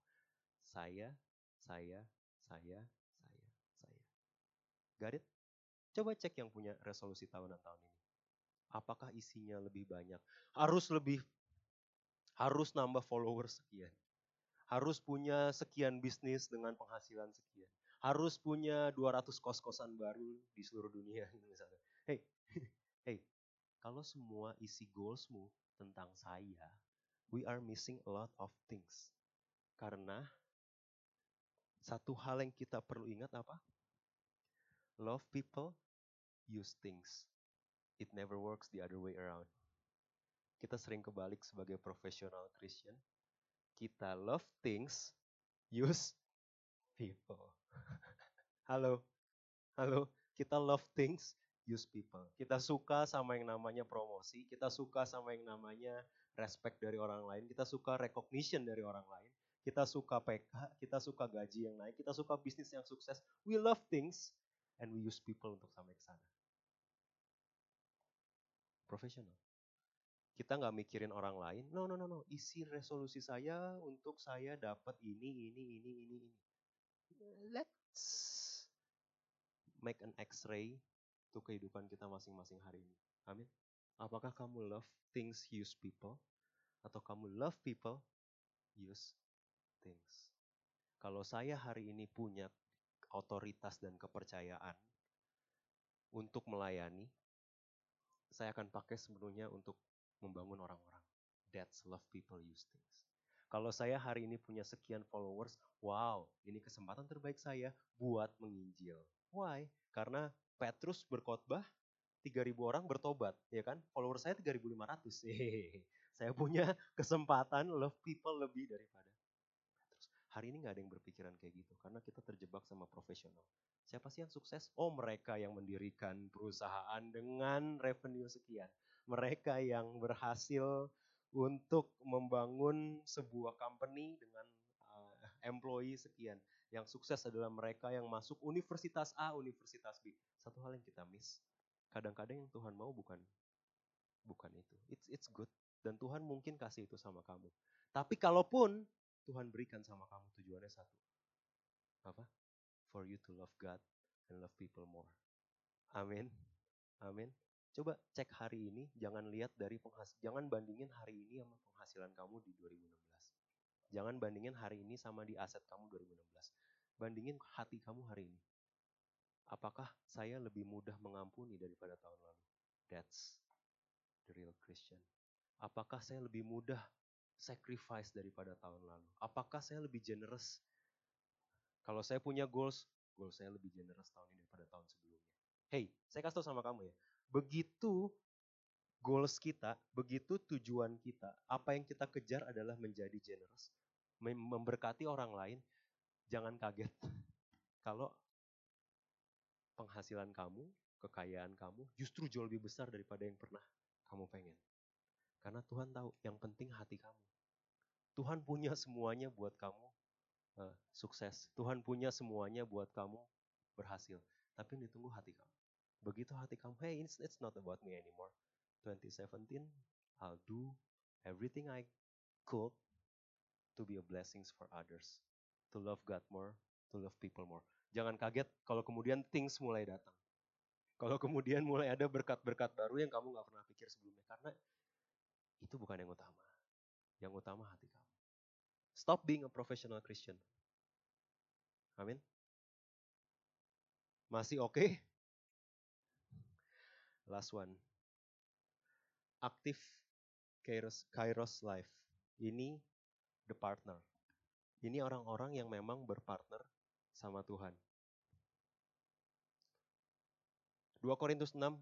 saya, saya, saya, saya, saya. Got it? Coba cek yang punya resolusi tahunan tahun ini. Apakah isinya lebih banyak? Harus lebih, harus nambah followers sekian. Harus punya sekian bisnis dengan penghasilan sekian harus punya 200 kos-kosan baru di seluruh dunia misalnya. Hey, hey, kalau semua isi goalsmu tentang saya, we are missing a lot of things. Karena satu hal yang kita perlu ingat apa? Love people, use things. It never works the other way around. Kita sering kebalik sebagai profesional Christian. Kita love things, use people. Halo, halo, kita love things, use people. Kita suka sama yang namanya promosi, kita suka sama yang namanya respect dari orang lain, kita suka recognition dari orang lain, kita suka PK, kita suka gaji yang naik, kita suka bisnis yang sukses. We love things and we use people untuk sampai ke sana. Profesional. Kita nggak mikirin orang lain. No, no, no, no. Isi resolusi saya untuk saya dapat ini, ini, ini, ini, ini. Let's make an X-ray to kehidupan kita masing-masing hari ini. Amin. Apakah kamu love things use people? Atau kamu love people use things? Kalau saya hari ini punya otoritas dan kepercayaan untuk melayani, saya akan pakai sepenuhnya untuk membangun orang-orang. That's love people use things. Kalau saya hari ini punya sekian followers, wow, ini kesempatan terbaik saya buat menginjil. Why? Karena Petrus berkhotbah, 3000 orang bertobat, ya kan? Follower saya 3500. saya punya kesempatan love people lebih daripada. Hari ini nggak ada yang berpikiran kayak gitu, karena kita terjebak sama profesional. Siapa sih yang sukses? Oh mereka yang mendirikan perusahaan dengan revenue sekian mereka yang berhasil untuk membangun sebuah company dengan uh, employee sekian. Yang sukses adalah mereka yang masuk universitas A, universitas B. Satu hal yang kita miss, kadang-kadang yang Tuhan mau bukan bukan itu. It's it's good dan Tuhan mungkin kasih itu sama kamu. Tapi kalaupun Tuhan berikan sama kamu tujuannya satu. Apa? For you to love God and love people more. Amin. Amin. Coba cek hari ini, jangan lihat dari penghasil, jangan bandingin hari ini sama penghasilan kamu di 2016. Jangan bandingin hari ini sama di aset kamu 2016. Bandingin hati kamu hari ini. Apakah saya lebih mudah mengampuni daripada tahun lalu? That's the real Christian. Apakah saya lebih mudah sacrifice daripada tahun lalu? Apakah saya lebih generous? Kalau saya punya goals, goals saya lebih generous tahun ini daripada tahun sebelumnya. Hey, saya kasih tau sama kamu ya Begitu goals kita, begitu tujuan kita, apa yang kita kejar adalah menjadi generous, memberkati orang lain, jangan kaget kalau penghasilan kamu, kekayaan kamu justru jauh lebih besar daripada yang pernah kamu pengen. Karena Tuhan tahu yang penting hati kamu. Tuhan punya semuanya buat kamu uh, sukses. Tuhan punya semuanya buat kamu berhasil. Tapi yang ditunggu hati kamu. Begitu hati kamu, hey, it's, it's not about me anymore. 2017, I'll do everything I could to be a blessings for others. To love God more, to love people more. Jangan kaget kalau kemudian things mulai datang. Kalau kemudian mulai ada berkat-berkat baru yang kamu gak pernah pikir sebelumnya. Karena itu bukan yang utama. Yang utama hati kamu. Stop being a professional Christian. Amin. Masih oke? Okay? Last one. Aktif Kairos, Kairos Life. Ini the partner. Ini orang-orang yang memang berpartner sama Tuhan. 2 Korintus 6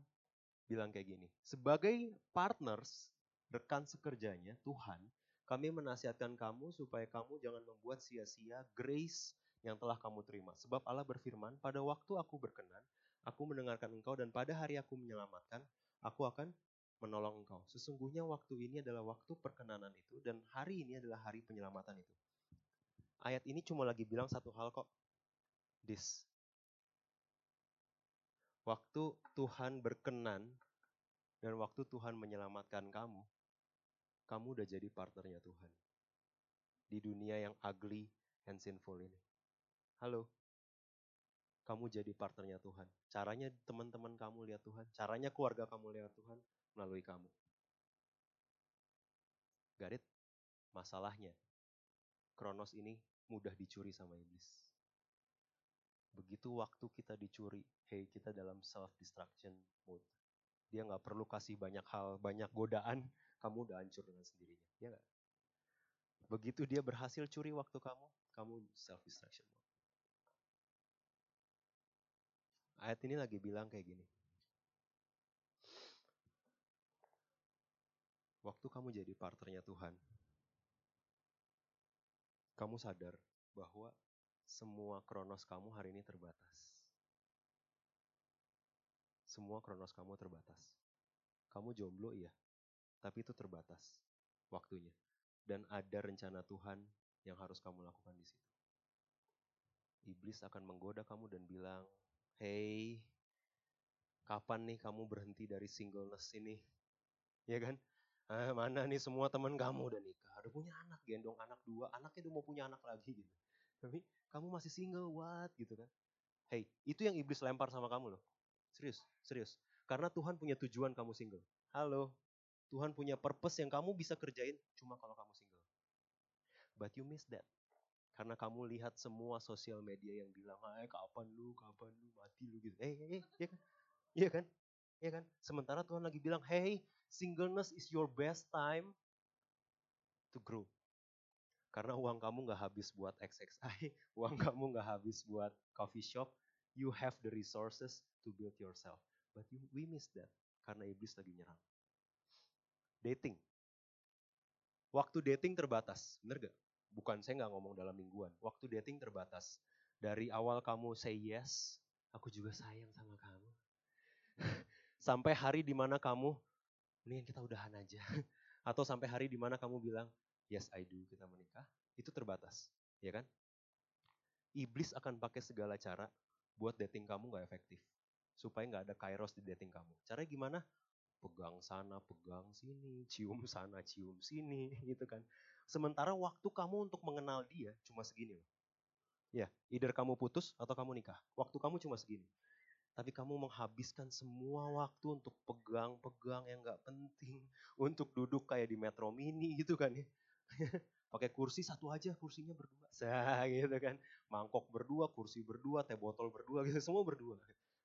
bilang kayak gini. Sebagai partners, rekan sekerjanya Tuhan, kami menasihatkan kamu supaya kamu jangan membuat sia-sia grace yang telah kamu terima. Sebab Allah berfirman, pada waktu aku berkenan, Aku mendengarkan engkau dan pada hari aku menyelamatkan, aku akan menolong engkau. Sesungguhnya waktu ini adalah waktu perkenanan itu dan hari ini adalah hari penyelamatan itu. Ayat ini cuma lagi bilang satu hal kok. This. Waktu Tuhan berkenan dan waktu Tuhan menyelamatkan kamu, kamu udah jadi partnernya Tuhan. Di dunia yang ugly and sinful ini. Halo, kamu jadi partnernya Tuhan. Caranya teman-teman kamu lihat Tuhan, caranya keluarga kamu lihat Tuhan melalui kamu. Garit, masalahnya Kronos ini mudah dicuri sama iblis. Begitu waktu kita dicuri, hey kita dalam self destruction mode. Dia nggak perlu kasih banyak hal, banyak godaan, kamu udah hancur dengan sendirinya. Ya gak? Begitu dia berhasil curi waktu kamu, kamu self destruction. Ayat ini lagi bilang kayak gini. Waktu kamu jadi partnernya Tuhan, kamu sadar bahwa semua kronos kamu hari ini terbatas. Semua kronos kamu terbatas. Kamu jomblo iya, tapi itu terbatas waktunya. Dan ada rencana Tuhan yang harus kamu lakukan di situ. Iblis akan menggoda kamu dan bilang, hey, kapan nih kamu berhenti dari singleness ini? Ya kan? ah, mana nih semua teman kamu udah nikah, udah punya anak, gendong anak dua, anaknya udah mau punya anak lagi gitu. Tapi kamu masih single, what gitu kan. Hey, itu yang iblis lempar sama kamu loh. Serius, serius. Karena Tuhan punya tujuan kamu single. Halo, Tuhan punya purpose yang kamu bisa kerjain cuma kalau kamu single. But you miss that. Karena kamu lihat semua sosial media yang bilang, eh kapan lu, kapan lu, mati lu gitu. Eh, eh, eh, iya kan? Iya kan? Iya kan? Sementara Tuhan lagi bilang, hey, singleness is your best time to grow. Karena uang kamu nggak habis buat XXI, uang kamu nggak habis buat coffee shop, you have the resources to build yourself. But you, we miss that karena iblis lagi nyerang. Dating. Waktu dating terbatas, bener gak? Bukan saya nggak ngomong dalam mingguan. Waktu dating terbatas. Dari awal kamu say yes, aku juga sayang sama kamu. sampai hari di mana kamu, mendingan kita udahan aja. Atau sampai hari di mana kamu bilang, yes I do, kita menikah. Itu terbatas, ya kan? Iblis akan pakai segala cara buat dating kamu gak efektif supaya nggak ada kairos di dating kamu. Caranya gimana? Pegang sana, pegang sini, cium sana, cium sini, gitu kan. Sementara waktu kamu untuk mengenal dia cuma segini loh. Ya, either kamu putus atau kamu nikah. Waktu kamu cuma segini. Tapi kamu menghabiskan semua waktu untuk pegang-pegang yang nggak penting. Untuk duduk kayak di metro mini gitu kan ya. Pakai kursi satu aja, kursinya berdua. Sah gitu kan. Mangkok berdua, kursi berdua, teh botol berdua gitu. Semua berdua.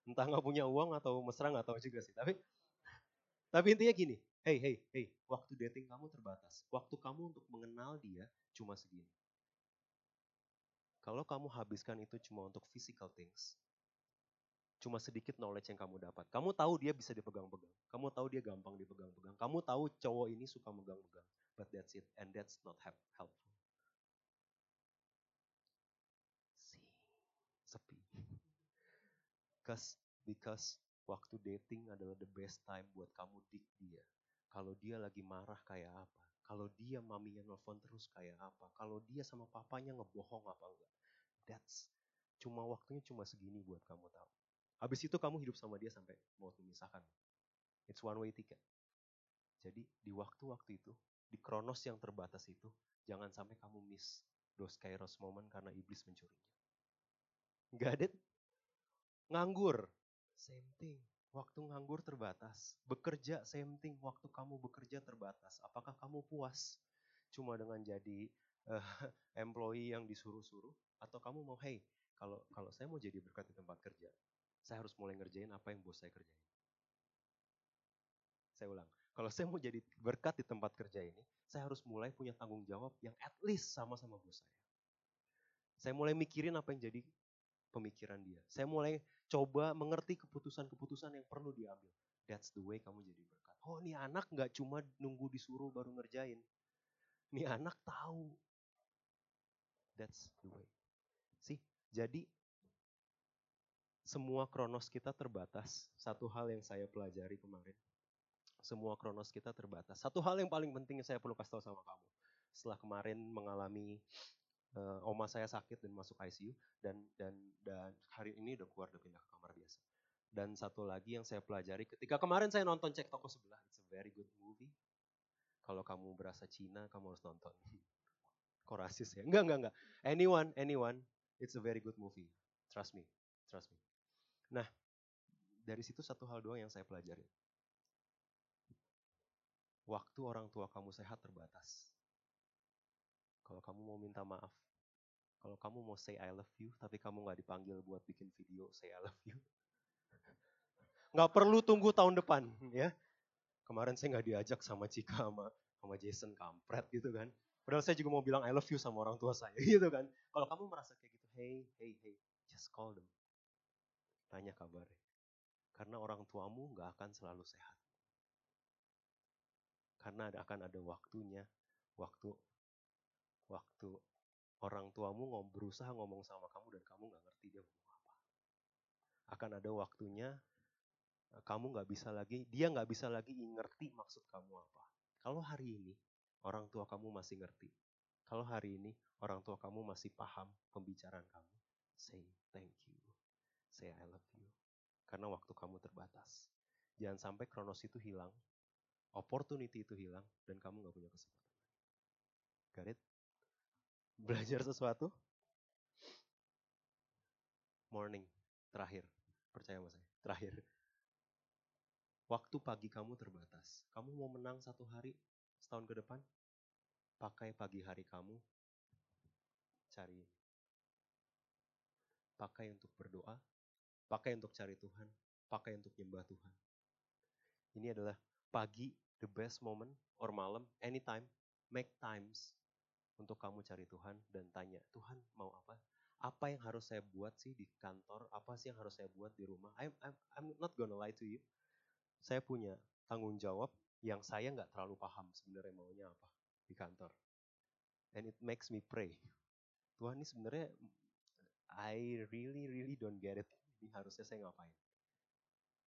Entah nggak punya uang atau mesra nggak tahu juga sih. Tapi tapi intinya gini. Hey hey hey. Waktu dating kamu terbatas. Waktu kamu untuk mengenal dia cuma segini. Kalau kamu habiskan itu cuma untuk physical things cuma sedikit knowledge yang kamu dapat. Kamu tahu dia bisa dipegang-pegang. Kamu tahu dia gampang dipegang-pegang. Kamu tahu cowok ini suka megang-pegang but that's it and that's not helpful Because because waktu dating adalah the best time buat kamu dik dia. Kalau dia lagi marah kayak apa? Kalau dia maminya nelfon terus kayak apa? Kalau dia sama papanya ngebohong apa enggak? That's cuma waktunya cuma segini buat kamu tahu. Habis itu kamu hidup sama dia sampai mau memisahkan. It's one way ticket. Jadi di waktu-waktu itu, di kronos yang terbatas itu, jangan sampai kamu miss those kairos moment karena iblis mencurinya. Got it? Nganggur, same thing. Waktu nganggur terbatas. Bekerja, same thing. Waktu kamu bekerja terbatas. Apakah kamu puas cuma dengan jadi uh, employee yang disuruh-suruh? Atau kamu mau, hey, kalau kalau saya mau jadi berkat di tempat kerja, saya harus mulai ngerjain apa yang bos saya kerjain. Saya ulang, kalau saya mau jadi berkat di tempat kerja ini, saya harus mulai punya tanggung jawab yang at least sama-sama bos saya. Saya mulai mikirin apa yang jadi pemikiran dia. Saya mulai coba mengerti keputusan-keputusan yang perlu diambil. That's the way kamu jadi berkat. Oh, ini anak nggak cuma nunggu disuruh baru ngerjain. Ini anak tahu. That's the way. Sih, jadi semua kronos kita terbatas. Satu hal yang saya pelajari kemarin. Semua kronos kita terbatas. Satu hal yang paling penting yang saya perlu kasih tahu sama kamu. Setelah kemarin mengalami uh, oma saya sakit dan masuk ICU dan dan dan hari ini udah keluar udah pindah ke kamar biasa. Dan satu lagi yang saya pelajari ketika kemarin saya nonton cek toko sebelah, it's a very good movie. Kalau kamu berasa Cina, kamu harus nonton. Kok rasis ya? Enggak, enggak, enggak. Anyone, anyone, it's a very good movie. Trust me, trust me. Nah, dari situ satu hal doang yang saya pelajari. Waktu orang tua kamu sehat terbatas. Kalau kamu mau minta maaf, kalau kamu mau say I love you, tapi kamu nggak dipanggil buat bikin video say I love you, nggak perlu tunggu tahun depan, ya. Kemarin saya nggak diajak sama Cika sama sama Jason kampret gitu kan. Padahal saya juga mau bilang I love you sama orang tua saya gitu kan. Kalau kamu merasa kayak gitu, hey, hey, hey, just call them. Tanya kabarnya. Karena orang tuamu nggak akan selalu sehat. Karena akan ada waktunya, waktu waktu orang tuamu ngom, berusaha ngomong sama kamu dan kamu nggak ngerti dia ngomong apa. Akan ada waktunya eh, kamu nggak bisa lagi, dia nggak bisa lagi ngerti maksud kamu apa. Kalau hari ini orang tua kamu masih ngerti, kalau hari ini orang tua kamu masih paham pembicaraan kamu, say thank you, say I love you, karena waktu kamu terbatas. Jangan sampai kronos itu hilang opportunity itu hilang dan kamu nggak punya kesempatan. Got it? Belajar sesuatu? Morning, terakhir. Percaya sama saya, terakhir. Waktu pagi kamu terbatas. Kamu mau menang satu hari, setahun ke depan? Pakai pagi hari kamu, cari. Pakai untuk berdoa, pakai untuk cari Tuhan, pakai untuk nyembah Tuhan. Ini adalah pagi, the best moment, or malam, anytime, make times untuk kamu cari Tuhan dan tanya, Tuhan mau apa? Apa yang harus saya buat sih di kantor? Apa sih yang harus saya buat di rumah? I'm, I'm, I'm not gonna lie to you. Saya punya tanggung jawab yang saya nggak terlalu paham sebenarnya maunya apa di kantor. And it makes me pray. Tuhan ini sebenarnya I really really don't get it. Ini harusnya saya ngapain?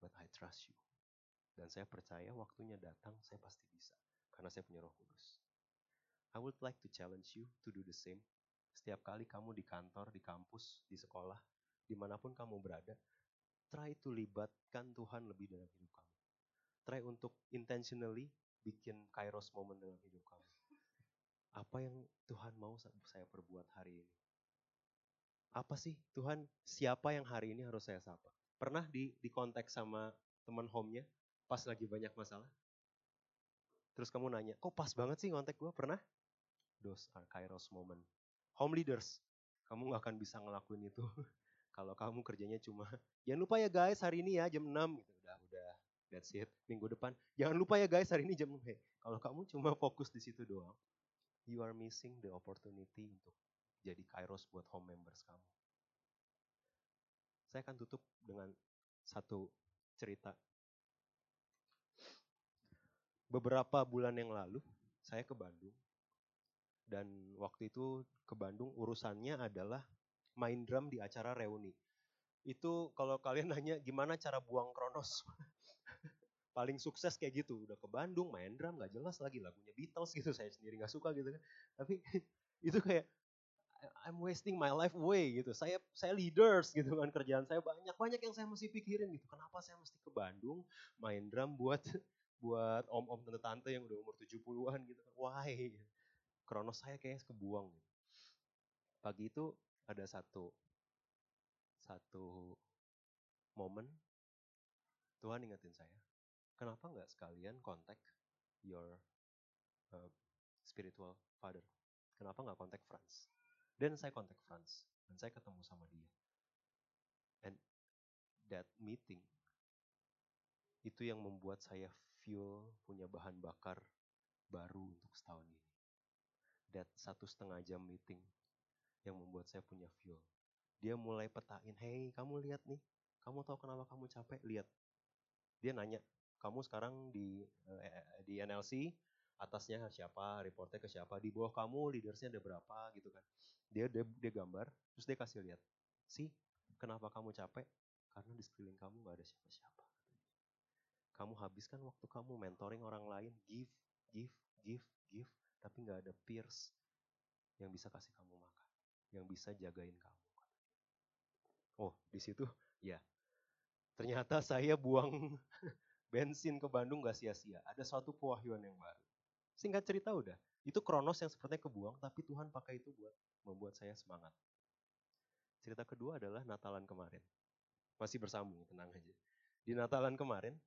But I trust you. Dan saya percaya waktunya datang saya pasti bisa. Karena saya punya roh kudus. I would like to challenge you to do the same. Setiap kali kamu di kantor, di kampus, di sekolah, di mana pun kamu berada, try to libatkan Tuhan lebih dalam hidup kamu. Try untuk intentionally bikin kairos moment dalam hidup kamu. Apa yang Tuhan mau saya perbuat hari ini? Apa sih Tuhan, siapa yang hari ini harus saya sapa? Pernah di, di konteks sama teman home-nya pas lagi banyak masalah? Terus kamu nanya, kok pas banget sih kontak gue? Pernah? Those are kairos moment. Home leaders, kamu gak akan bisa ngelakuin itu. Kalau kamu kerjanya cuma jangan lupa ya guys hari ini ya jam 6 gitu. Udah udah. That's it. Minggu depan jangan lupa ya guys hari ini jam 6 hey, kalau kamu cuma fokus di situ doang you are missing the opportunity untuk jadi kairos buat home members kamu. Saya akan tutup dengan satu cerita beberapa bulan yang lalu saya ke Bandung dan waktu itu ke Bandung urusannya adalah main drum di acara reuni. Itu kalau kalian nanya gimana cara buang Kronos. Paling sukses kayak gitu, udah ke Bandung main drum gak jelas lagi lagunya Beatles gitu, saya sendiri gak suka gitu kan. Tapi itu kayak I'm wasting my life away gitu. Saya saya leaders gitu kan kerjaan saya banyak banyak yang saya mesti pikirin gitu. Kenapa saya mesti ke Bandung main drum buat buat om-om tante-tante yang udah umur 70-an gitu. Why? kronos saya kayaknya kebuang. Pagi itu ada satu satu momen Tuhan ingetin saya, kenapa nggak sekalian kontak your uh, spiritual father? Kenapa nggak kontak Franz? Dan saya kontak Franz dan saya ketemu sama dia. And that meeting itu yang membuat saya fuel punya bahan bakar baru untuk setahun ini that satu setengah jam meeting yang membuat saya punya fuel. Dia mulai petain, hey kamu lihat nih, kamu tahu kenapa kamu capek? Lihat. Dia nanya, kamu sekarang di uh, di NLC, atasnya siapa, reportnya ke siapa, di bawah kamu leadersnya ada berapa gitu kan. Dia, dia, dia gambar, terus dia kasih lihat, sih kenapa kamu capek? Karena di sekeliling kamu gak ada siapa-siapa. Kamu habiskan waktu kamu mentoring orang lain, give, give, give, give, tapi nggak ada peers yang bisa kasih kamu makan, yang bisa jagain kamu. Oh, di situ ya. Ternyata saya buang bensin ke Bandung gak sia-sia. Ada suatu pewahyuan yang baru. Singkat cerita udah, itu kronos yang sepertinya kebuang, tapi Tuhan pakai itu buat membuat saya semangat. Cerita kedua adalah Natalan kemarin. Masih bersambung, tenang aja. Di Natalan kemarin,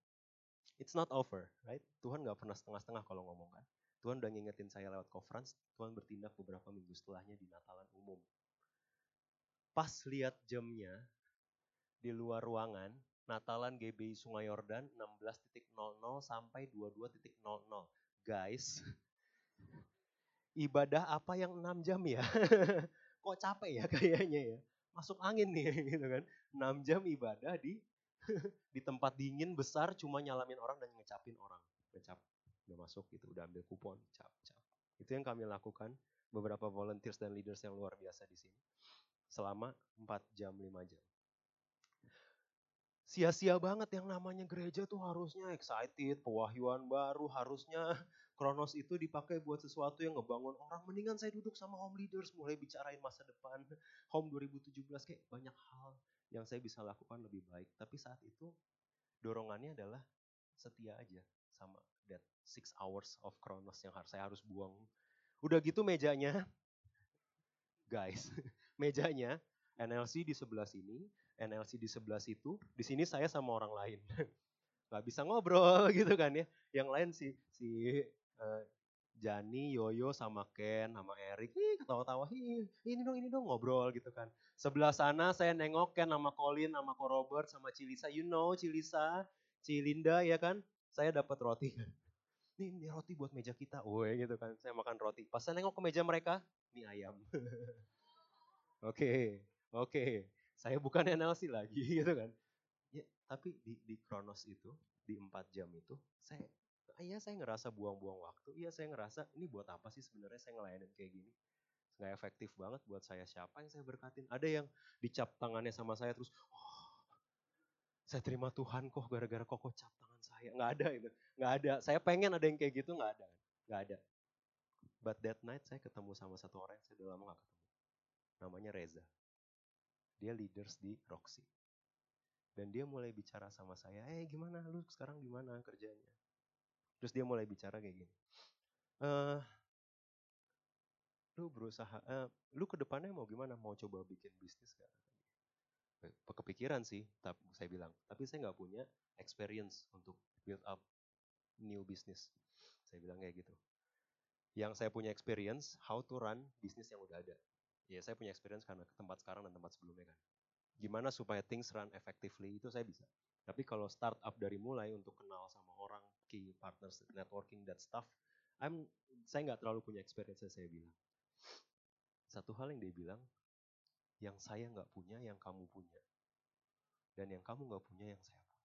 it's not over, right? Tuhan gak pernah setengah-setengah kalau ngomong kan. Tuhan udah ngingetin saya lewat conference, Tuhan bertindak beberapa minggu setelahnya di Natalan umum. Pas lihat jamnya di luar ruangan, Natalan GBI Sungai Yordan 16.00 sampai 22.00. Guys, ibadah apa yang 6 jam ya? Kok capek ya kayaknya ya? Masuk angin nih gitu kan. 6 jam ibadah di di tempat dingin besar cuma nyalamin orang dan ngecapin orang. Ngecap udah masuk itu udah ambil kupon cap cap. Itu yang kami lakukan. Beberapa volunteers dan leaders yang luar biasa di sini. Selama 4 jam 5 jam. Sia-sia banget yang namanya gereja tuh harusnya excited pewahyuan baru harusnya Kronos itu dipakai buat sesuatu yang ngebangun orang. Mendingan saya duduk sama home leaders mulai bicarain masa depan home 2017 kayak banyak hal yang saya bisa lakukan lebih baik tapi saat itu dorongannya adalah setia aja sama that six hours of Kronos yang harus saya harus buang. Udah gitu mejanya, guys, mejanya NLC di sebelah sini, NLC di sebelah situ, di sini saya sama orang lain. Gak bisa ngobrol gitu kan ya. Yang lain si si uh, Jani, Yoyo sama Ken sama Erik, ih ketawa-tawa, ini dong ini dong ngobrol gitu kan. Sebelah sana saya nengok Ken sama Colin sama Ko Robert sama Cilisa, you know Cilisa, Cilinda ya kan. Saya dapat roti. Nih, ini roti buat meja kita, woi gitu kan. Saya makan roti. Pas saya nengok ke meja mereka, ini ayam. Oke, oke. Saya bukan NLC lagi gitu kan. Ya, tapi di Kronos itu, di empat jam itu, saya iya saya ngerasa buang-buang waktu, iya saya ngerasa ini buat apa sih sebenarnya saya ngelayanin kayak gini. Nggak efektif banget buat saya siapa yang saya berkatin. Ada yang dicap tangannya sama saya terus, oh, saya terima Tuhan kok gara-gara kok cap tangan saya. Nggak ada itu, nggak ada. Saya pengen ada yang kayak gitu, nggak ada. Nggak ada. But that night saya ketemu sama satu orang yang saya udah lama gak ketemu. Namanya Reza. Dia leaders di Roxy. Dan dia mulai bicara sama saya, eh gimana lu sekarang gimana kerjanya? Terus dia mulai bicara kayak gini. Uh, lu berusaha, uh, lu ke depannya mau gimana? Mau coba bikin bisnis gak? Kepikiran sih, tapi saya bilang. Tapi saya nggak punya experience untuk build up new business. Saya bilang kayak gitu. Yang saya punya experience, how to run bisnis yang udah ada. Ya saya punya experience karena ke tempat sekarang dan tempat sebelumnya kan. Gimana supaya things run effectively itu saya bisa. Tapi kalau startup dari mulai untuk kenal sama orang, key partners, networking, that stuff, I'm, saya nggak terlalu punya experience saya bilang. Satu hal yang dia bilang, yang saya nggak punya, yang kamu punya. Dan yang kamu nggak punya, yang saya punya.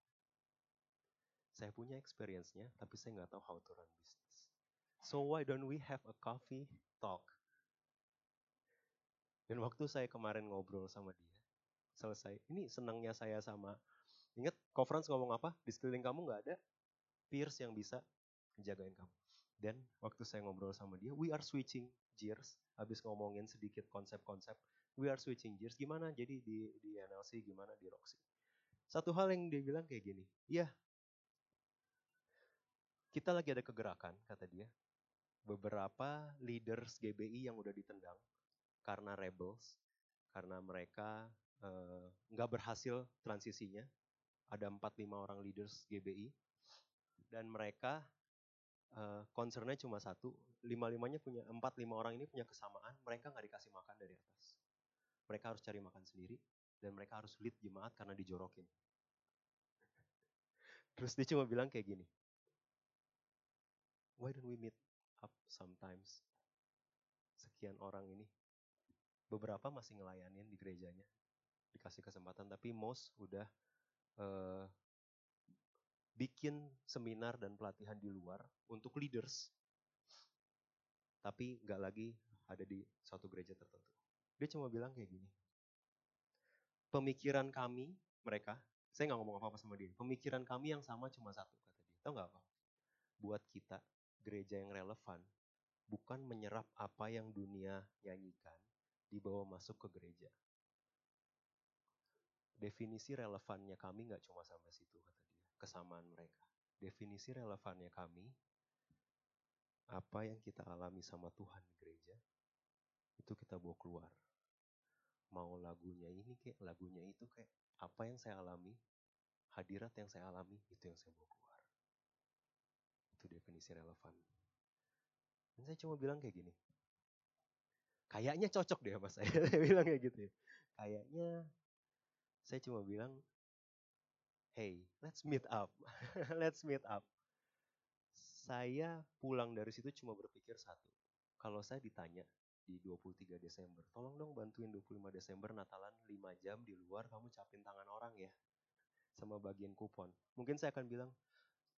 Saya punya experience-nya, tapi saya nggak tahu how to run business. So why don't we have a coffee talk? Dan waktu saya kemarin ngobrol sama dia, selesai. Ini senangnya saya sama Ingat, conference ngomong apa? Di sekeliling kamu nggak ada peers yang bisa menjagain kamu. Dan waktu saya ngobrol sama dia, we are switching gears. Habis ngomongin sedikit konsep-konsep, we are switching gears. Gimana jadi di, di NLC, gimana di Roxy. Satu hal yang dia bilang kayak gini, iya, kita lagi ada kegerakan, kata dia. Beberapa leaders GBI yang udah ditendang karena rebels, karena mereka eh, nggak uh, berhasil transisinya, ada 4-5 orang leaders GBI dan mereka uh, concernnya cuma satu, lima-limanya punya empat lima orang ini punya kesamaan, mereka nggak dikasih makan dari atas. Mereka harus cari makan sendiri dan mereka harus lead jemaat karena dijorokin. Terus dia cuma bilang kayak gini, why don't we meet up sometimes? Sekian orang ini, beberapa masih ngelayanin di gerejanya, dikasih kesempatan, tapi most udah uh, bikin seminar dan pelatihan di luar untuk leaders, tapi nggak lagi ada di suatu gereja tertentu. Dia cuma bilang kayak gini, pemikiran kami, mereka, saya nggak ngomong apa-apa sama dia, pemikiran kami yang sama cuma satu, kata dia. Tahu nggak apa? Buat kita, gereja yang relevan, bukan menyerap apa yang dunia nyanyikan, dibawa masuk ke gereja definisi relevannya kami nggak cuma sampai situ kata kesamaan mereka. Definisi relevannya kami apa yang kita alami sama Tuhan di gereja itu kita bawa keluar. Mau lagunya ini kayak lagunya itu kayak apa yang saya alami hadirat yang saya alami itu yang saya bawa keluar. Itu definisi relevan. Dan saya cuma bilang kayak gini kayaknya cocok deh sama saya. Saya bilang kayak gitu ya. Kayaknya saya cuma bilang, hey, let's meet up. let's meet up. Saya pulang dari situ cuma berpikir satu. Kalau saya ditanya di 23 Desember, tolong dong bantuin 25 Desember Natalan 5 jam di luar kamu capin tangan orang ya. Sama bagian kupon. Mungkin saya akan bilang,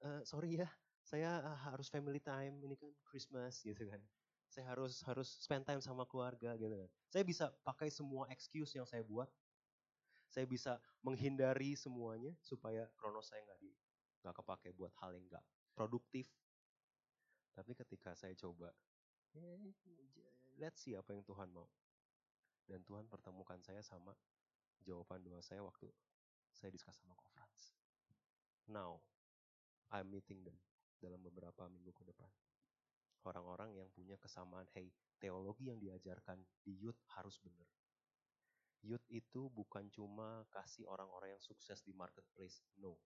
e, sorry ya, saya eh, harus family time, ini kan Christmas gitu kan. Saya harus harus spend time sama keluarga gitu kan. Saya bisa pakai semua excuse yang saya buat saya bisa menghindari semuanya supaya kronos saya nggak di nggak kepake buat hal yang nggak produktif. Tapi ketika saya coba, let's see apa yang Tuhan mau. Dan Tuhan pertemukan saya sama jawaban doa saya waktu saya diskus sama conference. Now, I'm meeting them dalam beberapa minggu ke depan. Orang-orang yang punya kesamaan, hey, teologi yang diajarkan di youth harus benar. Youth itu bukan cuma kasih orang-orang yang sukses di marketplace, no.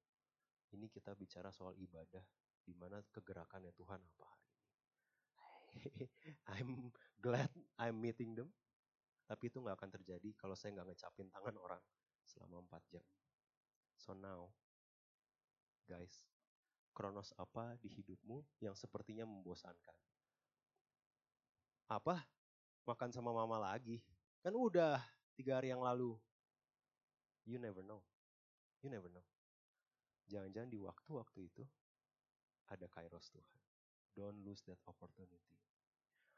Ini kita bicara soal ibadah, di mana kegerakannya Tuhan apa hari ini. I'm glad I'm meeting them, tapi itu nggak akan terjadi kalau saya nggak ngecapin tangan orang selama 4 jam. So now, guys, kronos apa di hidupmu yang sepertinya membosankan? Apa? Makan sama mama lagi? Kan udah tiga hari yang lalu. You never know. You never know. Jangan-jangan di waktu-waktu itu ada kairos Tuhan. Don't lose that opportunity.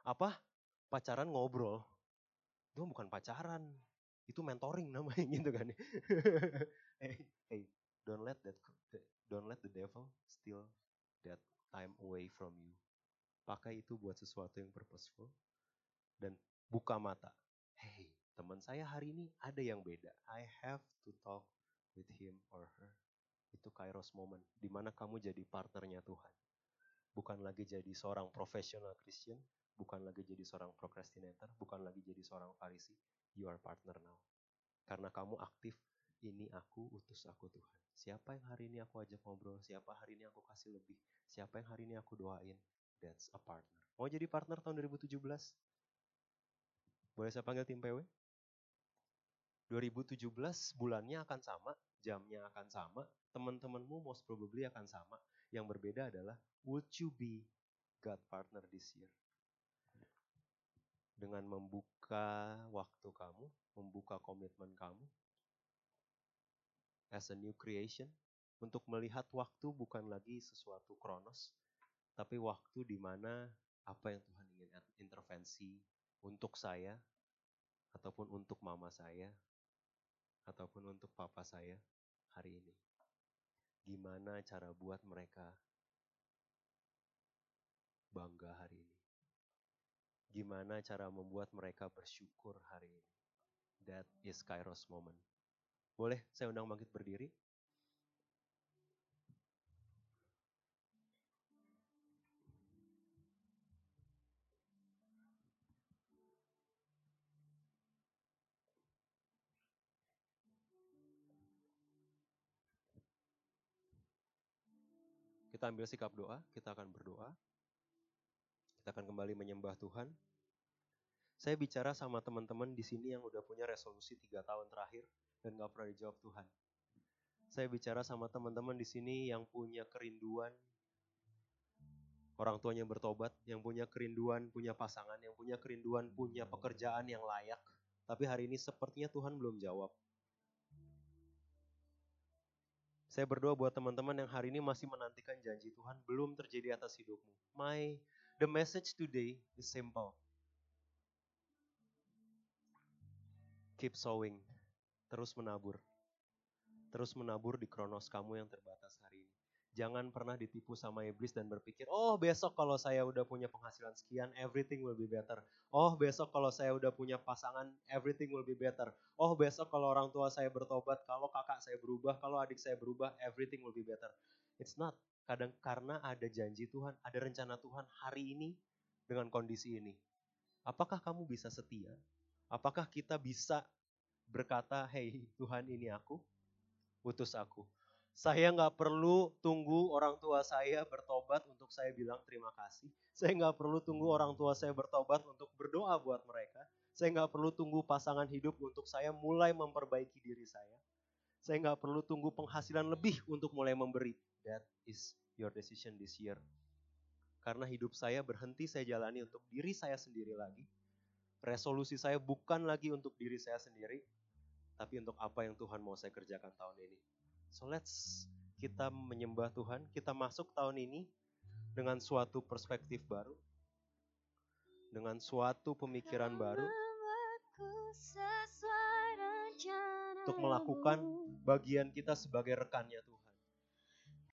Apa? Pacaran ngobrol. Itu bukan pacaran. Itu mentoring namanya gitu kan. hey, hey, don't let that don't let the devil steal that time away from you. Pakai itu buat sesuatu yang purposeful dan buka mata. Hey, teman saya hari ini ada yang beda. I have to talk with him or her. Itu kairos moment, di mana kamu jadi partnernya Tuhan. Bukan lagi jadi seorang profesional Christian, bukan lagi jadi seorang procrastinator, bukan lagi jadi seorang farisi. You are partner now. Karena kamu aktif, ini aku, utus aku Tuhan. Siapa yang hari ini aku ajak ngobrol, siapa hari ini aku kasih lebih, siapa yang hari ini aku doain, that's a partner. Mau jadi partner tahun 2017? Boleh saya panggil tim PW? 2017 bulannya akan sama, jamnya akan sama, teman-temanmu most probably akan sama. Yang berbeda adalah, would you be God partner this year? Dengan membuka waktu kamu, membuka komitmen kamu, as a new creation, untuk melihat waktu bukan lagi sesuatu kronos, tapi waktu di mana apa yang Tuhan ingin intervensi, untuk saya, ataupun untuk mama saya, ataupun untuk papa saya hari ini. Gimana cara buat mereka bangga hari ini? Gimana cara membuat mereka bersyukur hari ini? That is Kairos moment. Boleh saya undang bangkit berdiri? Kita ambil sikap doa, kita akan berdoa. Kita akan kembali menyembah Tuhan. Saya bicara sama teman-teman di sini yang udah punya resolusi tiga tahun terakhir dan gak pernah dijawab Tuhan. Saya bicara sama teman-teman di sini yang punya kerinduan orang tuanya bertobat, yang punya kerinduan, punya pasangan, yang punya kerinduan, punya pekerjaan yang layak. Tapi hari ini sepertinya Tuhan belum jawab. Saya berdoa buat teman-teman yang hari ini masih menantikan janji Tuhan belum terjadi atas hidupmu. My the message today is simple. Keep sowing. Terus menabur. Terus menabur di kronos kamu yang terbatas. Jangan pernah ditipu sama iblis dan berpikir, oh besok kalau saya udah punya penghasilan sekian, everything will be better. Oh besok kalau saya udah punya pasangan, everything will be better. Oh besok kalau orang tua saya bertobat, kalau kakak saya berubah, kalau adik saya berubah, everything will be better. It's not. Kadang karena ada janji Tuhan, ada rencana Tuhan hari ini dengan kondisi ini. Apakah kamu bisa setia? Apakah kita bisa berkata, hey Tuhan ini aku, utus aku. Saya nggak perlu tunggu orang tua saya bertobat untuk saya bilang terima kasih. Saya nggak perlu tunggu orang tua saya bertobat untuk berdoa buat mereka. Saya nggak perlu tunggu pasangan hidup untuk saya mulai memperbaiki diri saya. Saya nggak perlu tunggu penghasilan lebih untuk mulai memberi. That is your decision this year. Karena hidup saya berhenti saya jalani untuk diri saya sendiri lagi. Resolusi saya bukan lagi untuk diri saya sendiri, tapi untuk apa yang Tuhan mau saya kerjakan tahun ini. So let's kita menyembah Tuhan, kita masuk tahun ini dengan suatu perspektif baru, dengan suatu pemikiran baru, untuk melakukan bagian kita sebagai rekannya Tuhan.